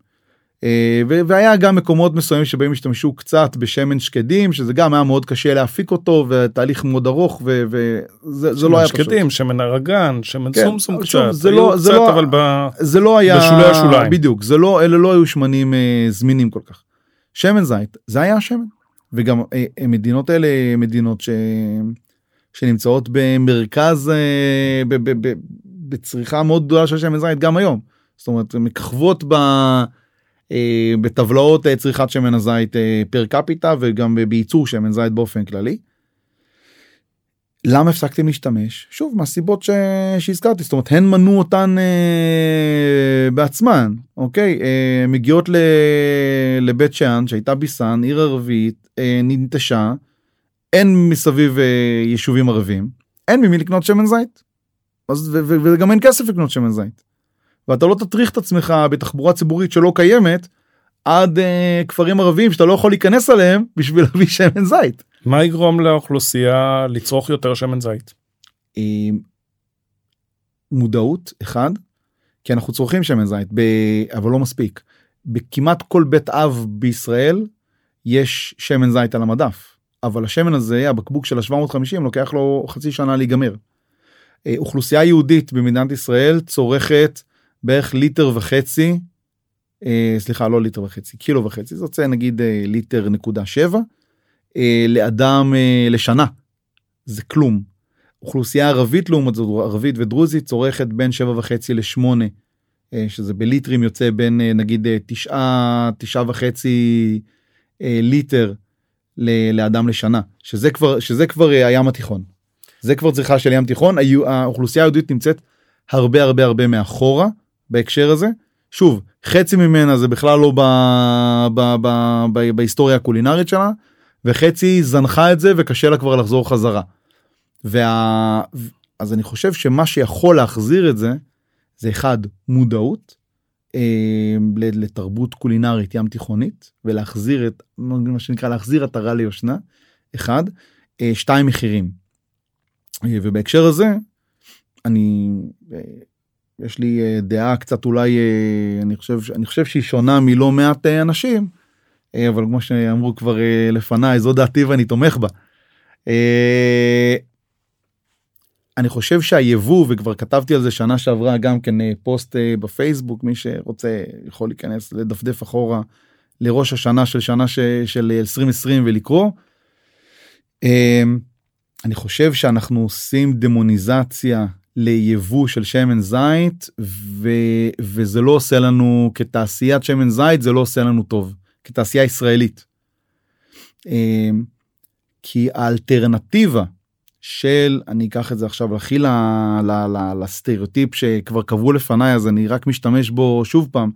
אה, והיה גם מקומות מסוימים שבהם השתמשו קצת בשמן שקדים שזה גם היה מאוד קשה להפיק אותו ותהליך מאוד ארוך וזה לא היה פשוט. שקדים שמן ארגן שמן כן, סומסום קצת זה לא זה לא אבל ב... זה לא היה בשולי השוליים בדיוק זה לא אלה לא היו שמנים אה, זמינים כל כך. שמן זית זה היה שמן וגם אה, המדינות האלה מדינות ש... שנמצאות במרכז אה, ב, ב, ב, בצריכה מאוד גדולה של שמן זית גם היום. זאת אומרת מככבות ב... אה, בטבלאות אה, צריכת שמן הזית אה, פר קפיטה וגם בייצור שמן זית באופן כללי. למה הפסקתם להשתמש? שוב מהסיבות ש... שהזכרתי זאת אומרת הן מנעו אותן אה, בעצמן אוקיי אה, מגיעות ל... לבית שאן שהייתה ביסן עיר ערבית אה, ננטשה אין מסביב אה, יישובים ערבים אין ממי לקנות שמן זית. אז ו... ו... וגם אין כסף לקנות שמן זית. ואתה לא תטריח את עצמך בתחבורה ציבורית שלא קיימת עד uh, כפרים ערביים שאתה לא יכול להיכנס אליהם בשביל להביא שמן זית. מה יגרום לאוכלוסייה לצרוך יותר שמן זית? מודעות אחד כי אנחנו צורכים שמן זית ב... אבל לא מספיק. בכמעט כל בית אב בישראל יש שמן זית על המדף אבל השמן הזה הבקבוק של ה-750 לוקח לו חצי שנה להיגמר. אה, אוכלוסייה יהודית במדינת ישראל צורכת בערך ליטר וחצי, אה, סליחה לא ליטר וחצי, קילו וחצי, זה יוצא נגיד אה, ליטר נקודה שבע, אה, לאדם אה, לשנה. זה כלום. אוכלוסייה ערבית לעומת זאת, ערבית ודרוזית צורכת בין שבע וחצי לשמונה, אה, שזה בליטרים יוצא בין אה, נגיד אה, תשעה, תשעה וחצי אה, ליטר ל, לאדם לשנה, שזה כבר, שזה כבר אה, הים התיכון. זה כבר צריכה של ים תיכון, האוכלוסייה היהודית נמצאת הרבה הרבה הרבה מאחורה. בהקשר הזה. שוב, חצי ממנה זה בכלל לא ב, ב, ב, ב, בהיסטוריה הקולינרית שלה, וחצי זנחה את זה וקשה לה כבר לחזור חזרה. וה... אז אני חושב שמה שיכול להחזיר את זה, זה אחד, מודעות אה, לתרבות קולינרית ים תיכונית, ולהחזיר את, מה שנקרא להחזיר עטרה ליושנה, אחד. אה, שתיים, מחירים. אה, ובהקשר הזה, אני... אה, יש לי אה, דעה קצת אולי אה, אני חושב אני חושב שהיא שונה מלא מעט אה, אנשים אבל כמו שאמרו כבר לפניי זו דעתי ואני תומך בה. אני חושב שהיבוא וכבר כתבתי על זה שנה שעברה גם כן פוסט בפייסבוק מי שרוצה יכול להיכנס לדפדף אחורה לראש השנה של שנה ש, של 2020 ולקרוא. אני חושב שאנחנו עושים דמוניזציה ליבוא של שמן זית ו, וזה לא עושה לנו כתעשיית שמן זית זה לא עושה לנו טוב כתעשייה ישראלית. אמ, כי האלטרנטיבה של אני אקח את זה עכשיו הכי לסטריאוטיפ שכבר קבעו לפניי אז אני רק משתמש בו שוב פעם.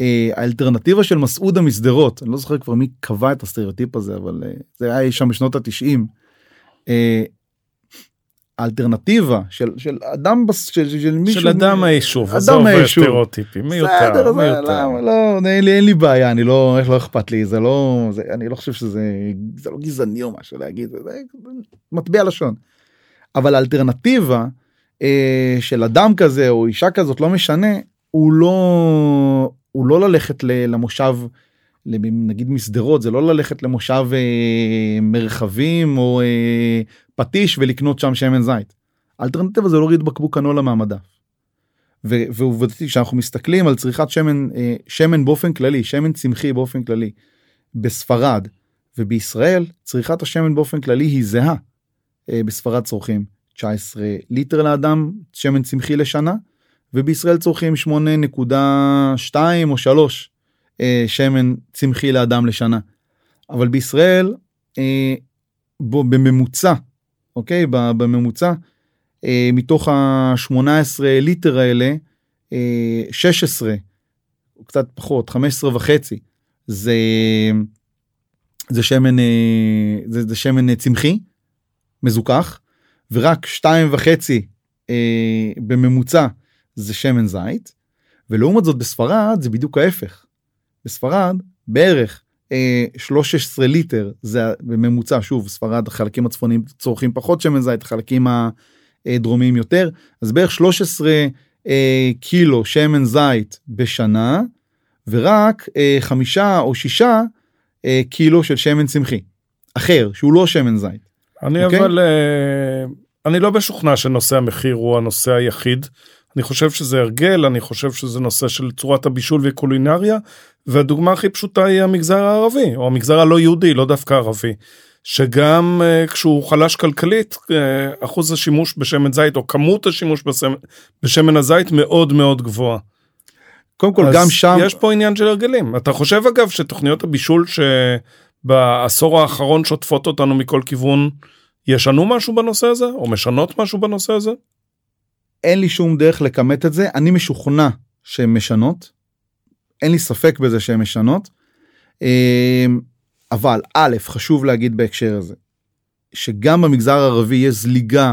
אה, האלטרנטיבה של מסעודה משדרות אני לא זוכר כבר מי קבע את הסטריאוטיפ הזה אבל אה, זה היה שם בשנות התשעים. האלטרנטיבה של של אדם של, של מישהו של אדם היישוב אדם היישוב סטריאוטיפים מיותר בסדר, מיותר. לא, לא, אין לי, אין לי בעיה אני לא איך לא אכפת לי זה לא זה, אני לא חושב שזה זה לא גזעני או משהו להגיד זה, זה מטבע לשון. אבל האלטרנטיבה אה, של אדם כזה או אישה כזאת לא משנה הוא לא הוא לא ללכת למושב נגיד משדרות זה לא ללכת למושב אה, מרחבים או אה, פטיש ולקנות שם שמן זית. האלטרנטיבה זה להוריד בקבוק קנולה מהמדף. ועובדתי כשאנחנו מסתכלים על צריכת שמן אה, שמן באופן כללי שמן צמחי באופן כללי בספרד ובישראל צריכת השמן באופן כללי היא זהה. אה, בספרד צורכים 19 ליטר לאדם שמן צמחי לשנה ובישראל צורכים 8.2 או 3 אה, שמן צמחי לאדם לשנה. אבל בישראל אה, בו, בממוצע אוקיי בממוצע אה, מתוך ה-18 ליטר האלה אה, 16 קצת פחות 15 וחצי זה זה שמן אה, זה, זה שמן צמחי מזוכח ורק שתיים וחצי אה, בממוצע זה שמן זית ולעומת זאת בספרד זה בדיוק ההפך. בספרד בערך אה, 13 ליטר זה בממוצע שוב ספרד החלקים הצפוניים צורכים פחות שמן זית החלקים הדרומיים יותר אז בערך 13 אה, קילו שמן זית בשנה ורק אה, חמישה או שישה אה, קילו של שמן צמחי אחר שהוא לא שמן זית. אני אוקיי? אבל אה, אני לא משוכנע שנושא המחיר הוא הנושא היחיד. אני חושב שזה הרגל אני חושב שזה נושא של צורת הבישול וקולינריה והדוגמה הכי פשוטה היא המגזר הערבי או המגזר הלא יהודי לא דווקא ערבי. שגם uh, כשהוא חלש כלכלית uh, אחוז השימוש בשמן זית או כמות השימוש בשמן, בשמן הזית מאוד מאוד גבוהה. קודם כל גם שם יש פה עניין של הרגלים אתה חושב אגב שתוכניות הבישול שבעשור האחרון שוטפות אותנו מכל כיוון ישנו משהו בנושא הזה או משנות משהו בנושא הזה? אין לי שום דרך לכמת את זה אני משוכנע שהן משנות. אין לי ספק בזה שהן משנות. אמ, אבל א' חשוב להגיד בהקשר הזה שגם במגזר הערבי יש זליגה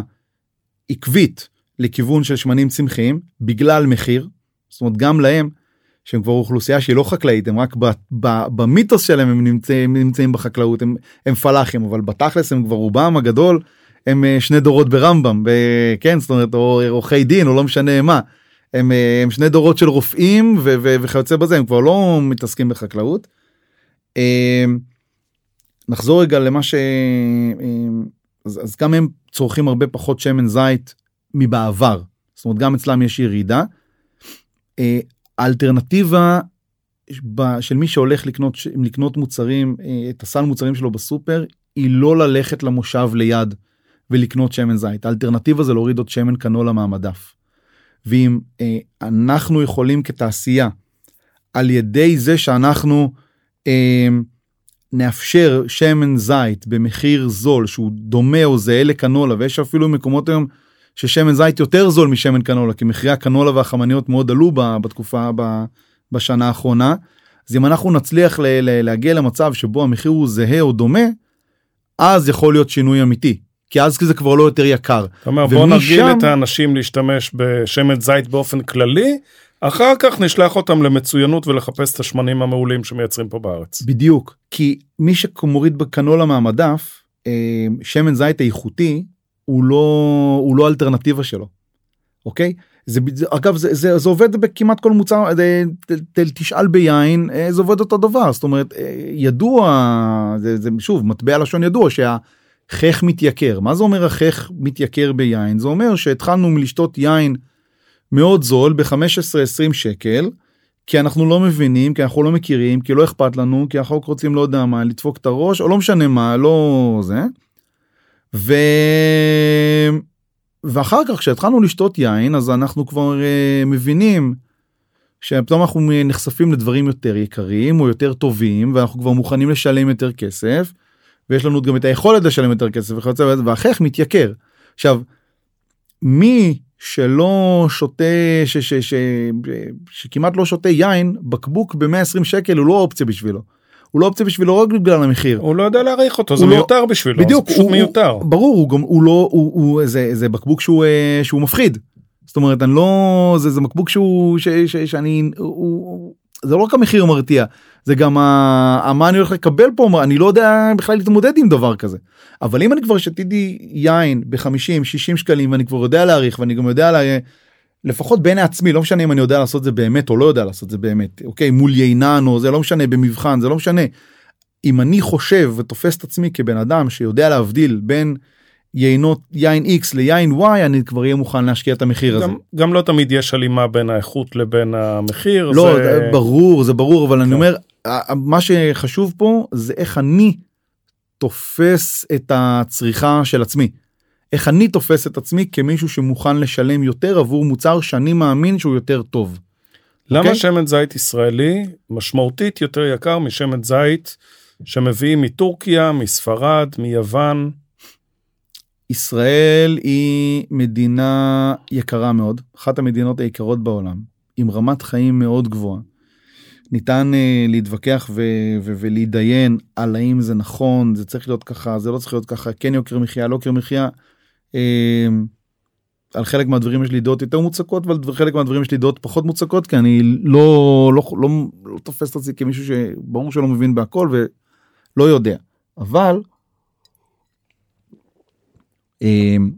עקבית לכיוון של שמנים צמחיים בגלל מחיר. זאת אומרת גם להם שהם כבר אוכלוסייה שהיא לא חקלאית הם רק במיתוס שלהם הם נמצאים, נמצאים בחקלאות הם, הם פלאחים אבל בתכלס הם כבר רובם הגדול הם אה, שני דורות ברמב"ם כן זאת אומרת או עורכי דין או לא משנה מה הם, אה, הם שני דורות של רופאים ו- ו- וכיוצא בזה הם כבר לא מתעסקים בחקלאות. אה, נחזור רגע למה ש... אז, אז גם הם צורכים הרבה פחות שמן זית מבעבר זאת אומרת גם אצלם יש ירידה. האלטרנטיבה של מי שהולך לקנות לקנות מוצרים את הסל מוצרים שלו בסופר היא לא ללכת למושב ליד ולקנות שמן זית האלטרנטיבה זה להוריד עוד שמן קנולה מהמדף. ואם אה, אנחנו יכולים כתעשייה על ידי זה שאנחנו אה, נאפשר שמן זית במחיר זול שהוא דומה או זהה לקנולה ויש אפילו מקומות היום ששמן זית יותר זול משמן קנולה כי מחירי הקנולה והחמניות מאוד עלו בתקופה בשנה האחרונה. אז אם אנחנו נצליח ל- ל- להגיע למצב שבו המחיר הוא זהה או דומה אז יכול להיות שינוי אמיתי כי אז זה כבר לא יותר יקר. אתה אומר בוא נרגיל את האנשים להשתמש בשמן זית באופן כללי אחר כך נשלח אותם למצוינות ולחפש את השמנים המעולים שמייצרים פה בארץ. בדיוק כי מי שמוריד בקנולה מהמדף אה, שמן זית איכותי הוא לא הוא לא אלטרנטיבה שלו. אוקיי זה אגב זה, זה, זה עובד בכמעט כל מוצר זה, ת, ת, תשאל ביין אה, זה עובד אותו דבר זאת אומרת אה, ידוע זה, זה שוב מטבע לשון ידוע שהחך מתייקר. מה זה אומר החך מתייקר ביין? זה אומר שהתחלנו מלשתות יין מאוד זול ב-15-20 שקל כי אנחנו לא מבינים כי אנחנו לא מכירים כי לא אכפת לנו כי אנחנו רוצים לא יודע מה לדפוק את הראש או לא משנה מה לא זה. ו... ואחר כך כשהתחלנו לשתות יין אז אנחנו כבר uh, מבינים שפתאום אנחנו נחשפים לדברים יותר יקרים או יותר טובים ואנחנו כבר מוכנים לשלם יותר כסף ויש לנו גם את היכולת לשלם יותר כסף וכיוצא בזה והחך מתייקר. עכשיו מי שלא שותה ש, ש, ש, ש, שכמעט לא שותה יין בקבוק ב-120 שקל הוא לא אופציה בשבילו. הוא לא אופציה בשבילו רק בגלל המחיר. הוא לא יודע להעריך אותו זה לא- מיותר בשבילו בדיוק זה פשוט הוא, מיותר. הוא, ברור הוא גם הוא לא הוא, הוא זה זה בקבוק שהוא אה, שהוא מפחיד. זאת אומרת אני לא זה זה מקבוק שהוא ש, ש, שאני הוא, זה לא רק המחיר מרתיע זה גם ה, מה אני הולך לקבל פה אני לא יודע בכלל להתמודד עם דבר כזה. אבל אם אני כבר שתיתי יין ב-50 60 שקלים ואני כבר יודע להעריך ואני גם יודע לה, לפחות בעיני עצמי לא משנה אם אני יודע לעשות זה באמת או לא יודע לעשות זה באמת אוקיי מול יינן או זה לא משנה במבחן זה לא משנה. אם אני חושב ותופס את עצמי כבן אדם שיודע להבדיל בין יינות יין x ליין y אני כבר אהיה מוכן להשקיע את המחיר הזה. גם, גם לא תמיד יש הלימה בין האיכות לבין המחיר. לא זה... ברור זה ברור אבל אני כן. אומר ה- ה- מה שחשוב פה זה איך אני תופס את הצריכה של עצמי. איך אני תופס את עצמי כמישהו שמוכן לשלם יותר עבור מוצר שאני מאמין שהוא יותר טוב. למה אוקיי? שמן זית ישראלי משמעותית יותר יקר משמן זית שמביאים מטורקיה, מספרד, מיוון? ישראל היא מדינה יקרה מאוד, אחת המדינות היקרות בעולם, עם רמת חיים מאוד גבוהה. ניתן uh, להתווכח ו- ו- ולהתדיין על האם זה נכון, זה צריך להיות ככה, זה לא צריך להיות ככה, כן יוקר מחיה, לא יוקר מחיה. Uh, על חלק מהדברים יש לי דעות יותר מוצקות ועל חלק מהדברים יש לי דעות פחות מוצקות כי אני לא לא לא, לא תופס את עצמי כמישהו שברור שלא מבין בהכל ולא יודע אבל אמ,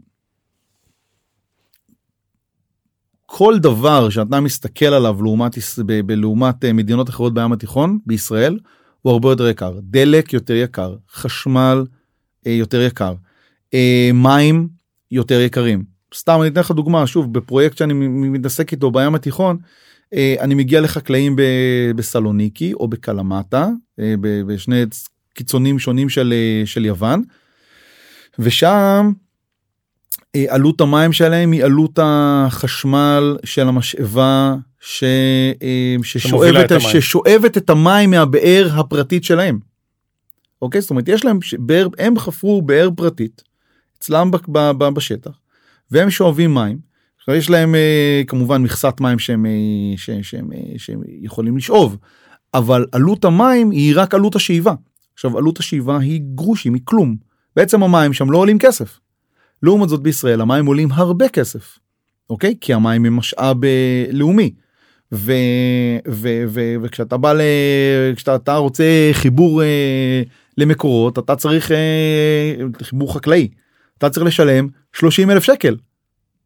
כל דבר שאתה מסתכל עליו לעומת, ב- לעומת אה, מדינות אחרות בים התיכון בישראל הוא הרבה יותר יקר. דלק יותר יקר חשמל אה, יותר יקר אה, מים יותר יקרים. סתם אני אתן לך דוגמה שוב בפרויקט שאני מתעסק איתו בים התיכון אני מגיע לחקלאים בסלוניקי או בקלמטה בשני קיצונים שונים של, של יוון ושם עלות המים שלהם היא עלות החשמל של המשאבה ש, אה, ששואבת, את המים. ששואבת את המים מהבאר הפרטית שלהם. אוקיי זאת אומרת יש להם באר הם חפרו באר פרטית אצלם ב- ב- ב- בשטח והם שואבים מים. יש להם אה, כמובן מכסת מים שהם, אה, שהם, אה, שהם יכולים לשאוב אבל עלות המים היא רק עלות השאיבה. עכשיו עלות השאיבה היא גרושים היא כלום בעצם המים שם לא עולים כסף. לעומת זאת בישראל המים עולים הרבה כסף. אוקיי כי המים הם משאב אה, לאומי. ו, ו, ו, וכשאתה בא ל... כשאתה אתה רוצה חיבור אה, למקורות אתה צריך אה, חיבור חקלאי אתה צריך לשלם 30 אלף שקל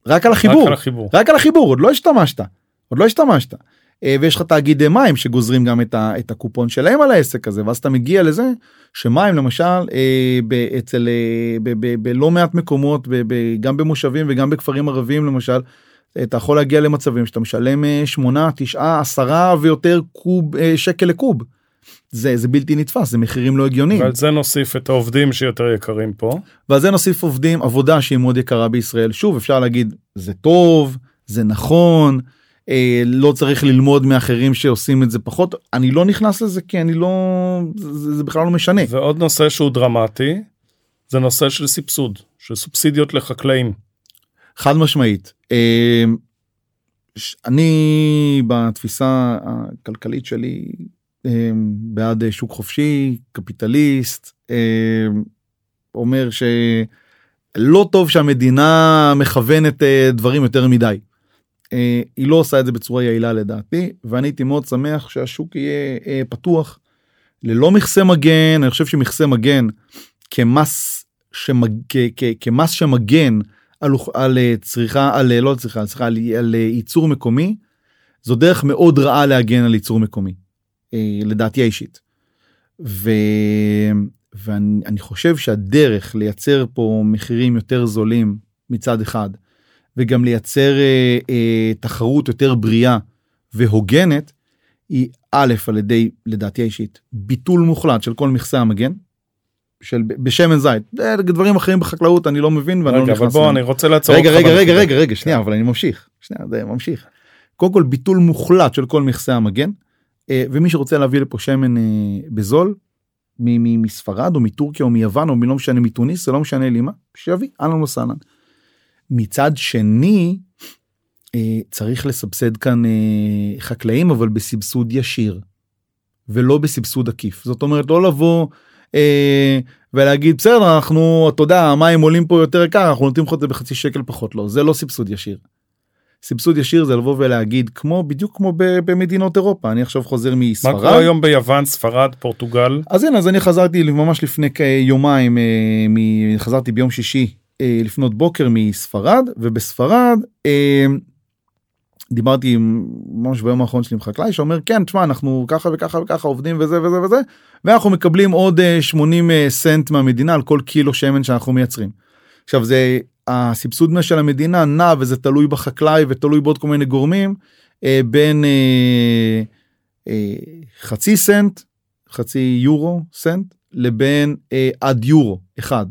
רק על החיבור רק על החיבור. רק על החיבור עוד לא השתמשת עוד לא השתמשת. אה, ויש לך תאגידי מים שגוזרים גם את, ה, את הקופון שלהם על העסק הזה ואז אתה מגיע לזה שמים למשל אה, אצל אה, בלא מעט מקומות ב, ב, גם במושבים וגם בכפרים ערביים למשל. אתה יכול להגיע למצבים שאתה משלם אה, 8 9 10 ויותר קוב אה, שקל לקוב. זה זה בלתי נתפס זה מחירים לא הגיוניים. ועל זה נוסיף את העובדים שיותר יקרים פה. ועל זה נוסיף עובדים עבודה שהיא מאוד יקרה בישראל שוב אפשר להגיד זה טוב זה נכון אה, לא צריך ללמוד מאחרים שעושים את זה פחות אני לא נכנס לזה כי אני לא זה, זה בכלל לא משנה ועוד נושא שהוא דרמטי זה נושא של סבסוד של סובסידיות לחקלאים. חד משמעית אה, ש- אני בתפיסה הכלכלית שלי אה, בעד אה, שוק חופשי קפיטליסט אה, אומר שלא טוב שהמדינה מכוונת אה, דברים יותר מדי. אה, היא לא עושה את זה בצורה יעילה לדעתי ואני הייתי מאוד שמח שהשוק יהיה אה, פתוח ללא מכסה מגן אני חושב שמכסה מגן כמס שמג... כ- כ- כמס שמגן על, על צריכה על לא צריכה סליחה על, על ייצור מקומי זו דרך מאוד רעה להגן על ייצור מקומי לדעתי האישית. ו... ואני חושב שהדרך לייצר פה מחירים יותר זולים מצד אחד וגם לייצר אה, אה, תחרות יותר בריאה והוגנת היא א' על ידי לדעתי האישית ביטול מוחלט של כל מכסה המגן. של בשמן זית דברים אחרים בחקלאות אני לא מבין ואני רגע, לא נכנס. אבל בוא אני רוצה לעצור רגע אותך רגע רגע. רגע רגע שנייה אבל אני ממשיך שנייה זה ממשיך. קודם כל ביטול מוחלט של כל מכסה המגן אה, ומי שרוצה להביא לפה שמן אה, בזול מספרד או מטורקיה או מיוון או מלא משנה מתוניס זה לא משנה לי מה שיביא אהלן וסהלן. מצד שני אה, צריך לסבסד כאן אה, חקלאים אבל בסבסוד ישיר ולא בסבסוד עקיף זאת אומרת לא לבוא אה, ולהגיד בסדר אנחנו אתה יודע המים עולים פה יותר יקר אנחנו נותנים לך את זה בחצי שקל פחות לא זה לא סבסוד ישיר. סבסוד ישיר זה לבוא ולהגיד כמו בדיוק כמו במדינות אירופה אני עכשיו חוזר מה מספרד. קורה היום ביוון ספרד פורטוגל אז הנה אז אני חזרתי ממש לפני כיומיים מ- חזרתי ביום שישי לפנות בוקר מספרד ובספרד אה, דיברתי עם ממש ביום האחרון שלי עם חקלאי שאומר כן תשמע אנחנו ככה וככה וככה עובדים וזה וזה וזה ואנחנו מקבלים עוד אה, 80 אה, סנט מהמדינה על כל קילו שמן שאנחנו מייצרים. עכשיו זה הסבסוד של המדינה נע וזה תלוי בחקלאי ותלוי בעוד כל מיני גורמים אה, בין אה, אה, חצי סנט חצי יורו סנט לבין אה, עד יורו אחד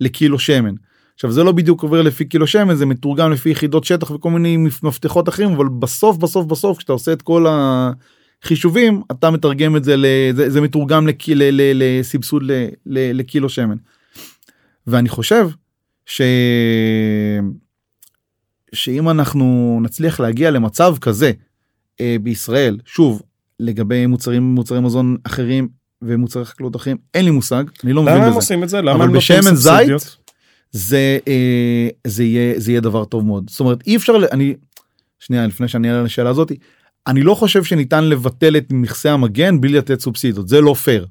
לקילו שמן. עכשיו זה לא בדיוק עובר לפי קילו שמן זה מתורגם לפי יחידות שטח וכל מיני מפתחות אחרים אבל בסוף בסוף בסוף כשאתה עושה את כל החישובים אתה מתרגם את זה לזה זה מתורגם לק, ל, ל, לסבסוד ל, ל, לקילו שמן. ואני חושב ש... שאם אנחנו נצליח להגיע למצב כזה אה, בישראל שוב לגבי מוצרים מוצרי מזון אחרים ומוצרי חקלאות אחרים אין לי מושג אני לא מבין למה הם בזה. עושים את זה למה הם נותנים סובסידיות? זה אה, זה יהיה זה יהיה דבר טוב מאוד זאת אומרת אי אפשר אני שנייה לפני שאני אענה על השאלה הזאתי אני לא חושב שניתן לבטל את מכסה המגן בלי לתת סובסידיות זה לא פייר.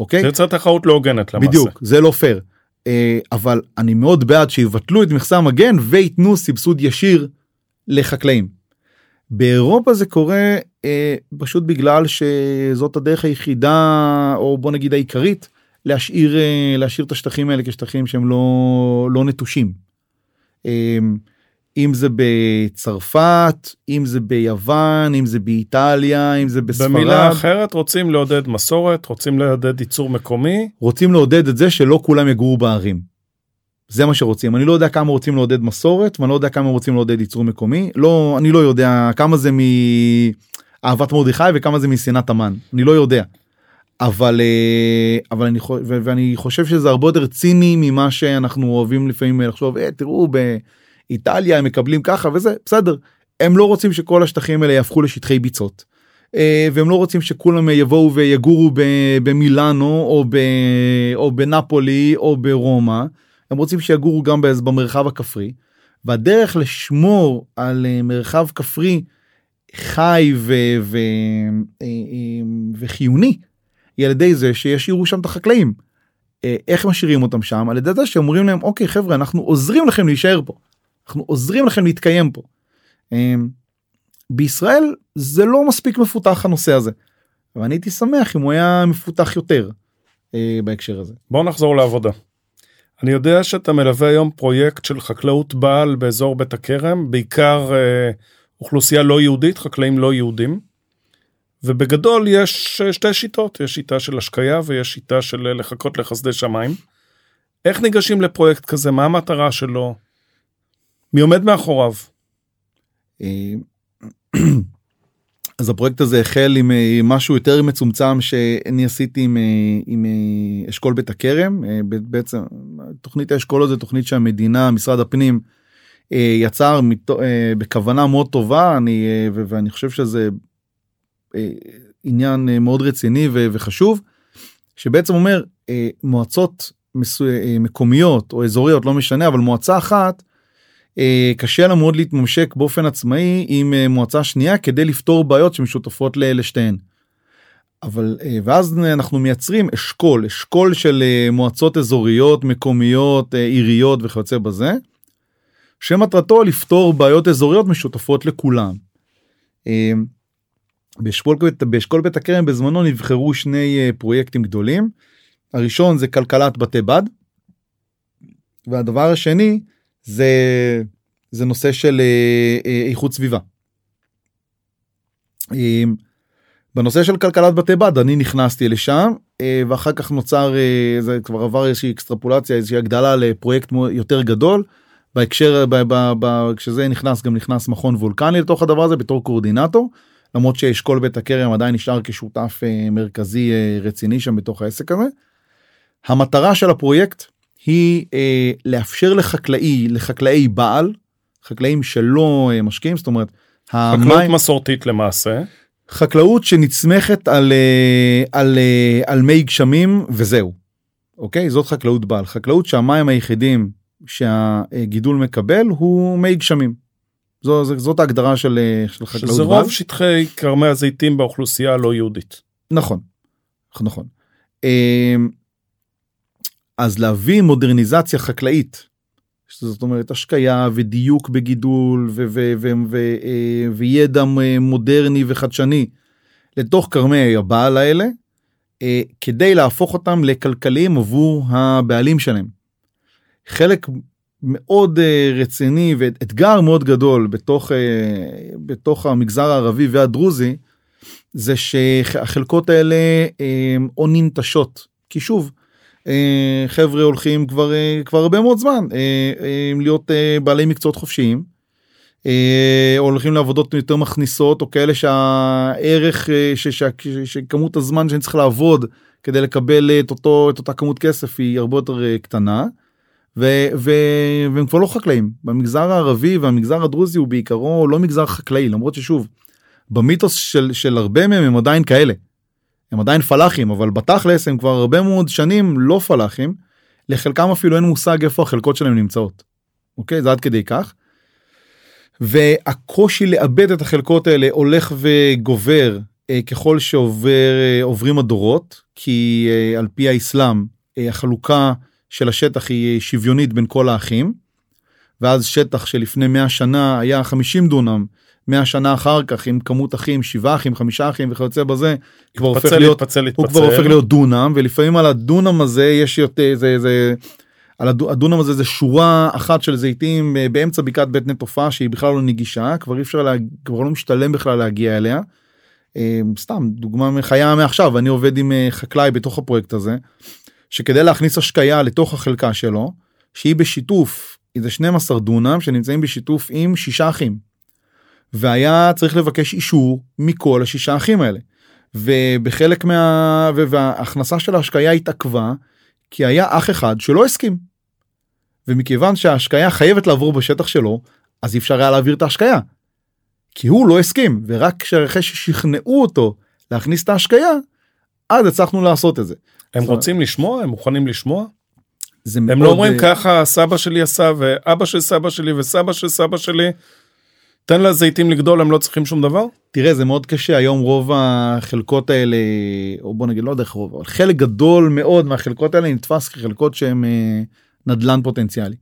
אוקיי זה יוצר תחרות לא הוגנת למעשה. בדיוק זה לא פייר אה, אבל אני מאוד בעד שיבטלו את מכסה המגן וייתנו סבסוד ישיר לחקלאים. באירופה זה קורה אה, פשוט בגלל שזאת הדרך היחידה או בוא נגיד העיקרית להשאיר אה, להשאיר את השטחים האלה כשטחים שהם לא לא נטושים. אה, אם זה בצרפת אם זה ביוון אם זה באיטליה אם זה בספרד במילה אחרת רוצים לעודד מסורת רוצים לעודד ייצור מקומי רוצים לעודד את זה שלא כולם יגורו בערים. זה מה שרוצים אני לא יודע כמה רוצים לעודד מסורת ואני לא יודע כמה רוצים לעודד ייצור מקומי לא אני לא יודע כמה זה מאהבת מרדכי וכמה זה משנאת המן אני לא יודע. אבל אה, אבל אני חו- ו- ואני חושב שזה הרבה יותר ציני ממה שאנחנו אוהבים לפעמים לחשוב "אה, תראו באיטליה הם מקבלים ככה וזה. בסדר הם לא רוצים שכל השטחים האלה יהפכו לשטחי ביצות. אה, והם לא רוצים שכולם יבואו ויגורו במילאנו או, ב, או בנפולי או ברומא. הם רוצים שיגורו גם במרחב הכפרי. והדרך לשמור על אה, מרחב כפרי חי ו, ו, אה, אה, וחיוני היא על ידי זה שישאירו שם את החקלאים. אה, איך משאירים אותם שם? על ידי זה שאומרים להם אוקיי חבר'ה אנחנו עוזרים לכם להישאר פה. אנחנו עוזרים לכם להתקיים פה. אה, בישראל זה לא מספיק מפותח הנושא הזה. ואני הייתי שמח אם הוא היה מפותח יותר אה, בהקשר הזה. בוא נחזור לעבודה. אני יודע שאתה מלווה היום פרויקט של חקלאות בעל באזור בית הכרם בעיקר אה, אוכלוסייה לא יהודית חקלאים לא יהודים. ובגדול יש אה, שתי שיטות יש שיטה של השקיה ויש שיטה של אה, לחכות לחסדי שמיים. איך ניגשים לפרויקט כזה מה המטרה שלו? מי עומד מאחוריו? אה, אז הפרויקט הזה החל עם משהו יותר מצומצם שאני עשיתי עם, עם אשכול בית הכרם בעצם תוכנית האשכולות זה תוכנית שהמדינה משרד הפנים יצר מתו- בכוונה מאוד טובה אני ואני חושב שזה עניין אה, מאוד רציני וחשוב שבעצם אומר אה, מועצות מסו- אה, מקומיות או אזוריות לא משנה אבל מועצה אחת אה, קשה לה מאוד להתממשק באופן עצמאי עם אה, מועצה שנייה כדי לפתור בעיות שמשותפות לשתיהן. אבל אה, ואז אנחנו מייצרים אשכול אשכול של אה, מועצות אזוריות מקומיות אה, עיריות וכיוצא בזה. שמטרתו לפתור בעיות אזוריות משותפות לכולם. אה, באשכול, באשכול בית הכרם בזמנו נבחרו שני אה, פרויקטים גדולים. הראשון זה כלכלת בתי בד. והדבר השני זה, זה נושא של איכות סביבה. בנושא של כלכלת בתי בד אני נכנסתי לשם ואחר כך נוצר זה כבר עבר איזושהי אקסטרפולציה איזושהי הגדלה לפרויקט יותר גדול בהקשר כשזה נכנס גם נכנס מכון וולקני לתוך הדבר הזה בתור קורדינטור למרות שאשכול בית הכרם עדיין נשאר כשותף אה, מרכזי אה, רציני שם בתוך העסק הזה. המטרה של הפרויקט היא אה, לאפשר לחקלאי לחקלאי בעל חקלאים שלא אה, משקיעים זאת אומרת חקלאות המים, מסורתית למעשה חקלאות שנצמכת על אה, על אה, על מי גשמים וזהו. אוקיי זאת חקלאות בעל חקלאות שהמים היחידים שהגידול מקבל הוא מי גשמים. זו, זו, זאת ההגדרה של, של חקלאות שזה רוב שטחי כרמי הזיתים באוכלוסייה הלא יהודית. נכון, נכון. אמ, אז להביא מודרניזציה חקלאית, זאת אומרת השקיה ודיוק בגידול ו- ו- ו- ו- אה, וידע מודרני וחדשני לתוך כרמי הבעל האלה, אה, כדי להפוך אותם לכלכליים עבור הבעלים שלהם. חלק מאוד uh, רציני ואתגר מאוד גדול בתוך, uh, בתוך המגזר הערבי והדרוזי זה שהחלקות האלה או ננטשות כי שוב חבר'ה הולכים כבר כבר הרבה מאוד זמן להיות בעלי מקצועות חופשיים. הולכים לעבודות יותר מכניסות או כאלה שהערך שכמות הזמן שאני צריך לעבוד כדי לקבל את אותו את אותה כמות כסף היא הרבה יותר קטנה. ו- ו- והם כבר לא חקלאים במגזר הערבי והמגזר הדרוזי הוא בעיקרו לא מגזר חקלאי למרות ששוב במיתוס של, של הרבה מהם הם עדיין כאלה. הם עדיין פלאחים אבל בתכלס הם כבר הרבה מאוד שנים לא פלאחים לחלקם אפילו אין מושג איפה החלקות שלהם נמצאות. אוקיי זה עד כדי כך. והקושי לאבד את החלקות האלה הולך וגובר אה, ככל שעוברים אה, הדורות כי אה, על פי האסלאם אה, החלוקה של השטח היא שוויונית בין כל האחים. ואז שטח שלפני 100 שנה היה 50 דונם 100 שנה אחר כך עם כמות אחים 7 אחים 5 אחים וכיוצא בזה כבר הופך להיות התפצל, הוא כבר הופך להיות דונם ולפעמים על הדונם הזה יש יותר זה זה על הדונם הזה זה שורה אחת של זיתים אה, באמצע בקעת בית נטופה שהיא בכלל לא נגישה כבר אי אפשר לה, כבר לא משתלם בכלל להגיע אליה. אה, סתם דוגמה מחיה מעכשיו אני עובד עם אה, חקלאי בתוך הפרויקט הזה שכדי להכניס השקיה לתוך החלקה שלו שהיא בשיתוף איזה 12 דונם שנמצאים בשיתוף עם שישה אחים. והיה צריך לבקש אישור מכל השישה אחים האלה. ובחלק מה... וההכנסה של ההשקיה התעכבה כי היה אח אחד שלא הסכים. ומכיוון שההשקיה חייבת לעבור בשטח שלו אז אי אפשר היה להעביר את ההשקיה. כי הוא לא הסכים ורק אחרי ששכנעו אותו להכניס את ההשקיה אז הצלחנו לעשות את זה. הם רוצים לשמוע? הם מוכנים לשמוע? הם מאוד... לא אומרים אה, ככה סבא שלי עשה ואבא של סבא שלי וסבא של סבא שלי. תן לזיתים לגדול הם לא צריכים שום דבר? תראה זה מאוד קשה היום רוב החלקות האלה או בוא נגיד לא יודע איך רוב אבל חלק גדול מאוד מהחלקות האלה נתפס כחלקות שהם אה, נדלן פוטנציאלי.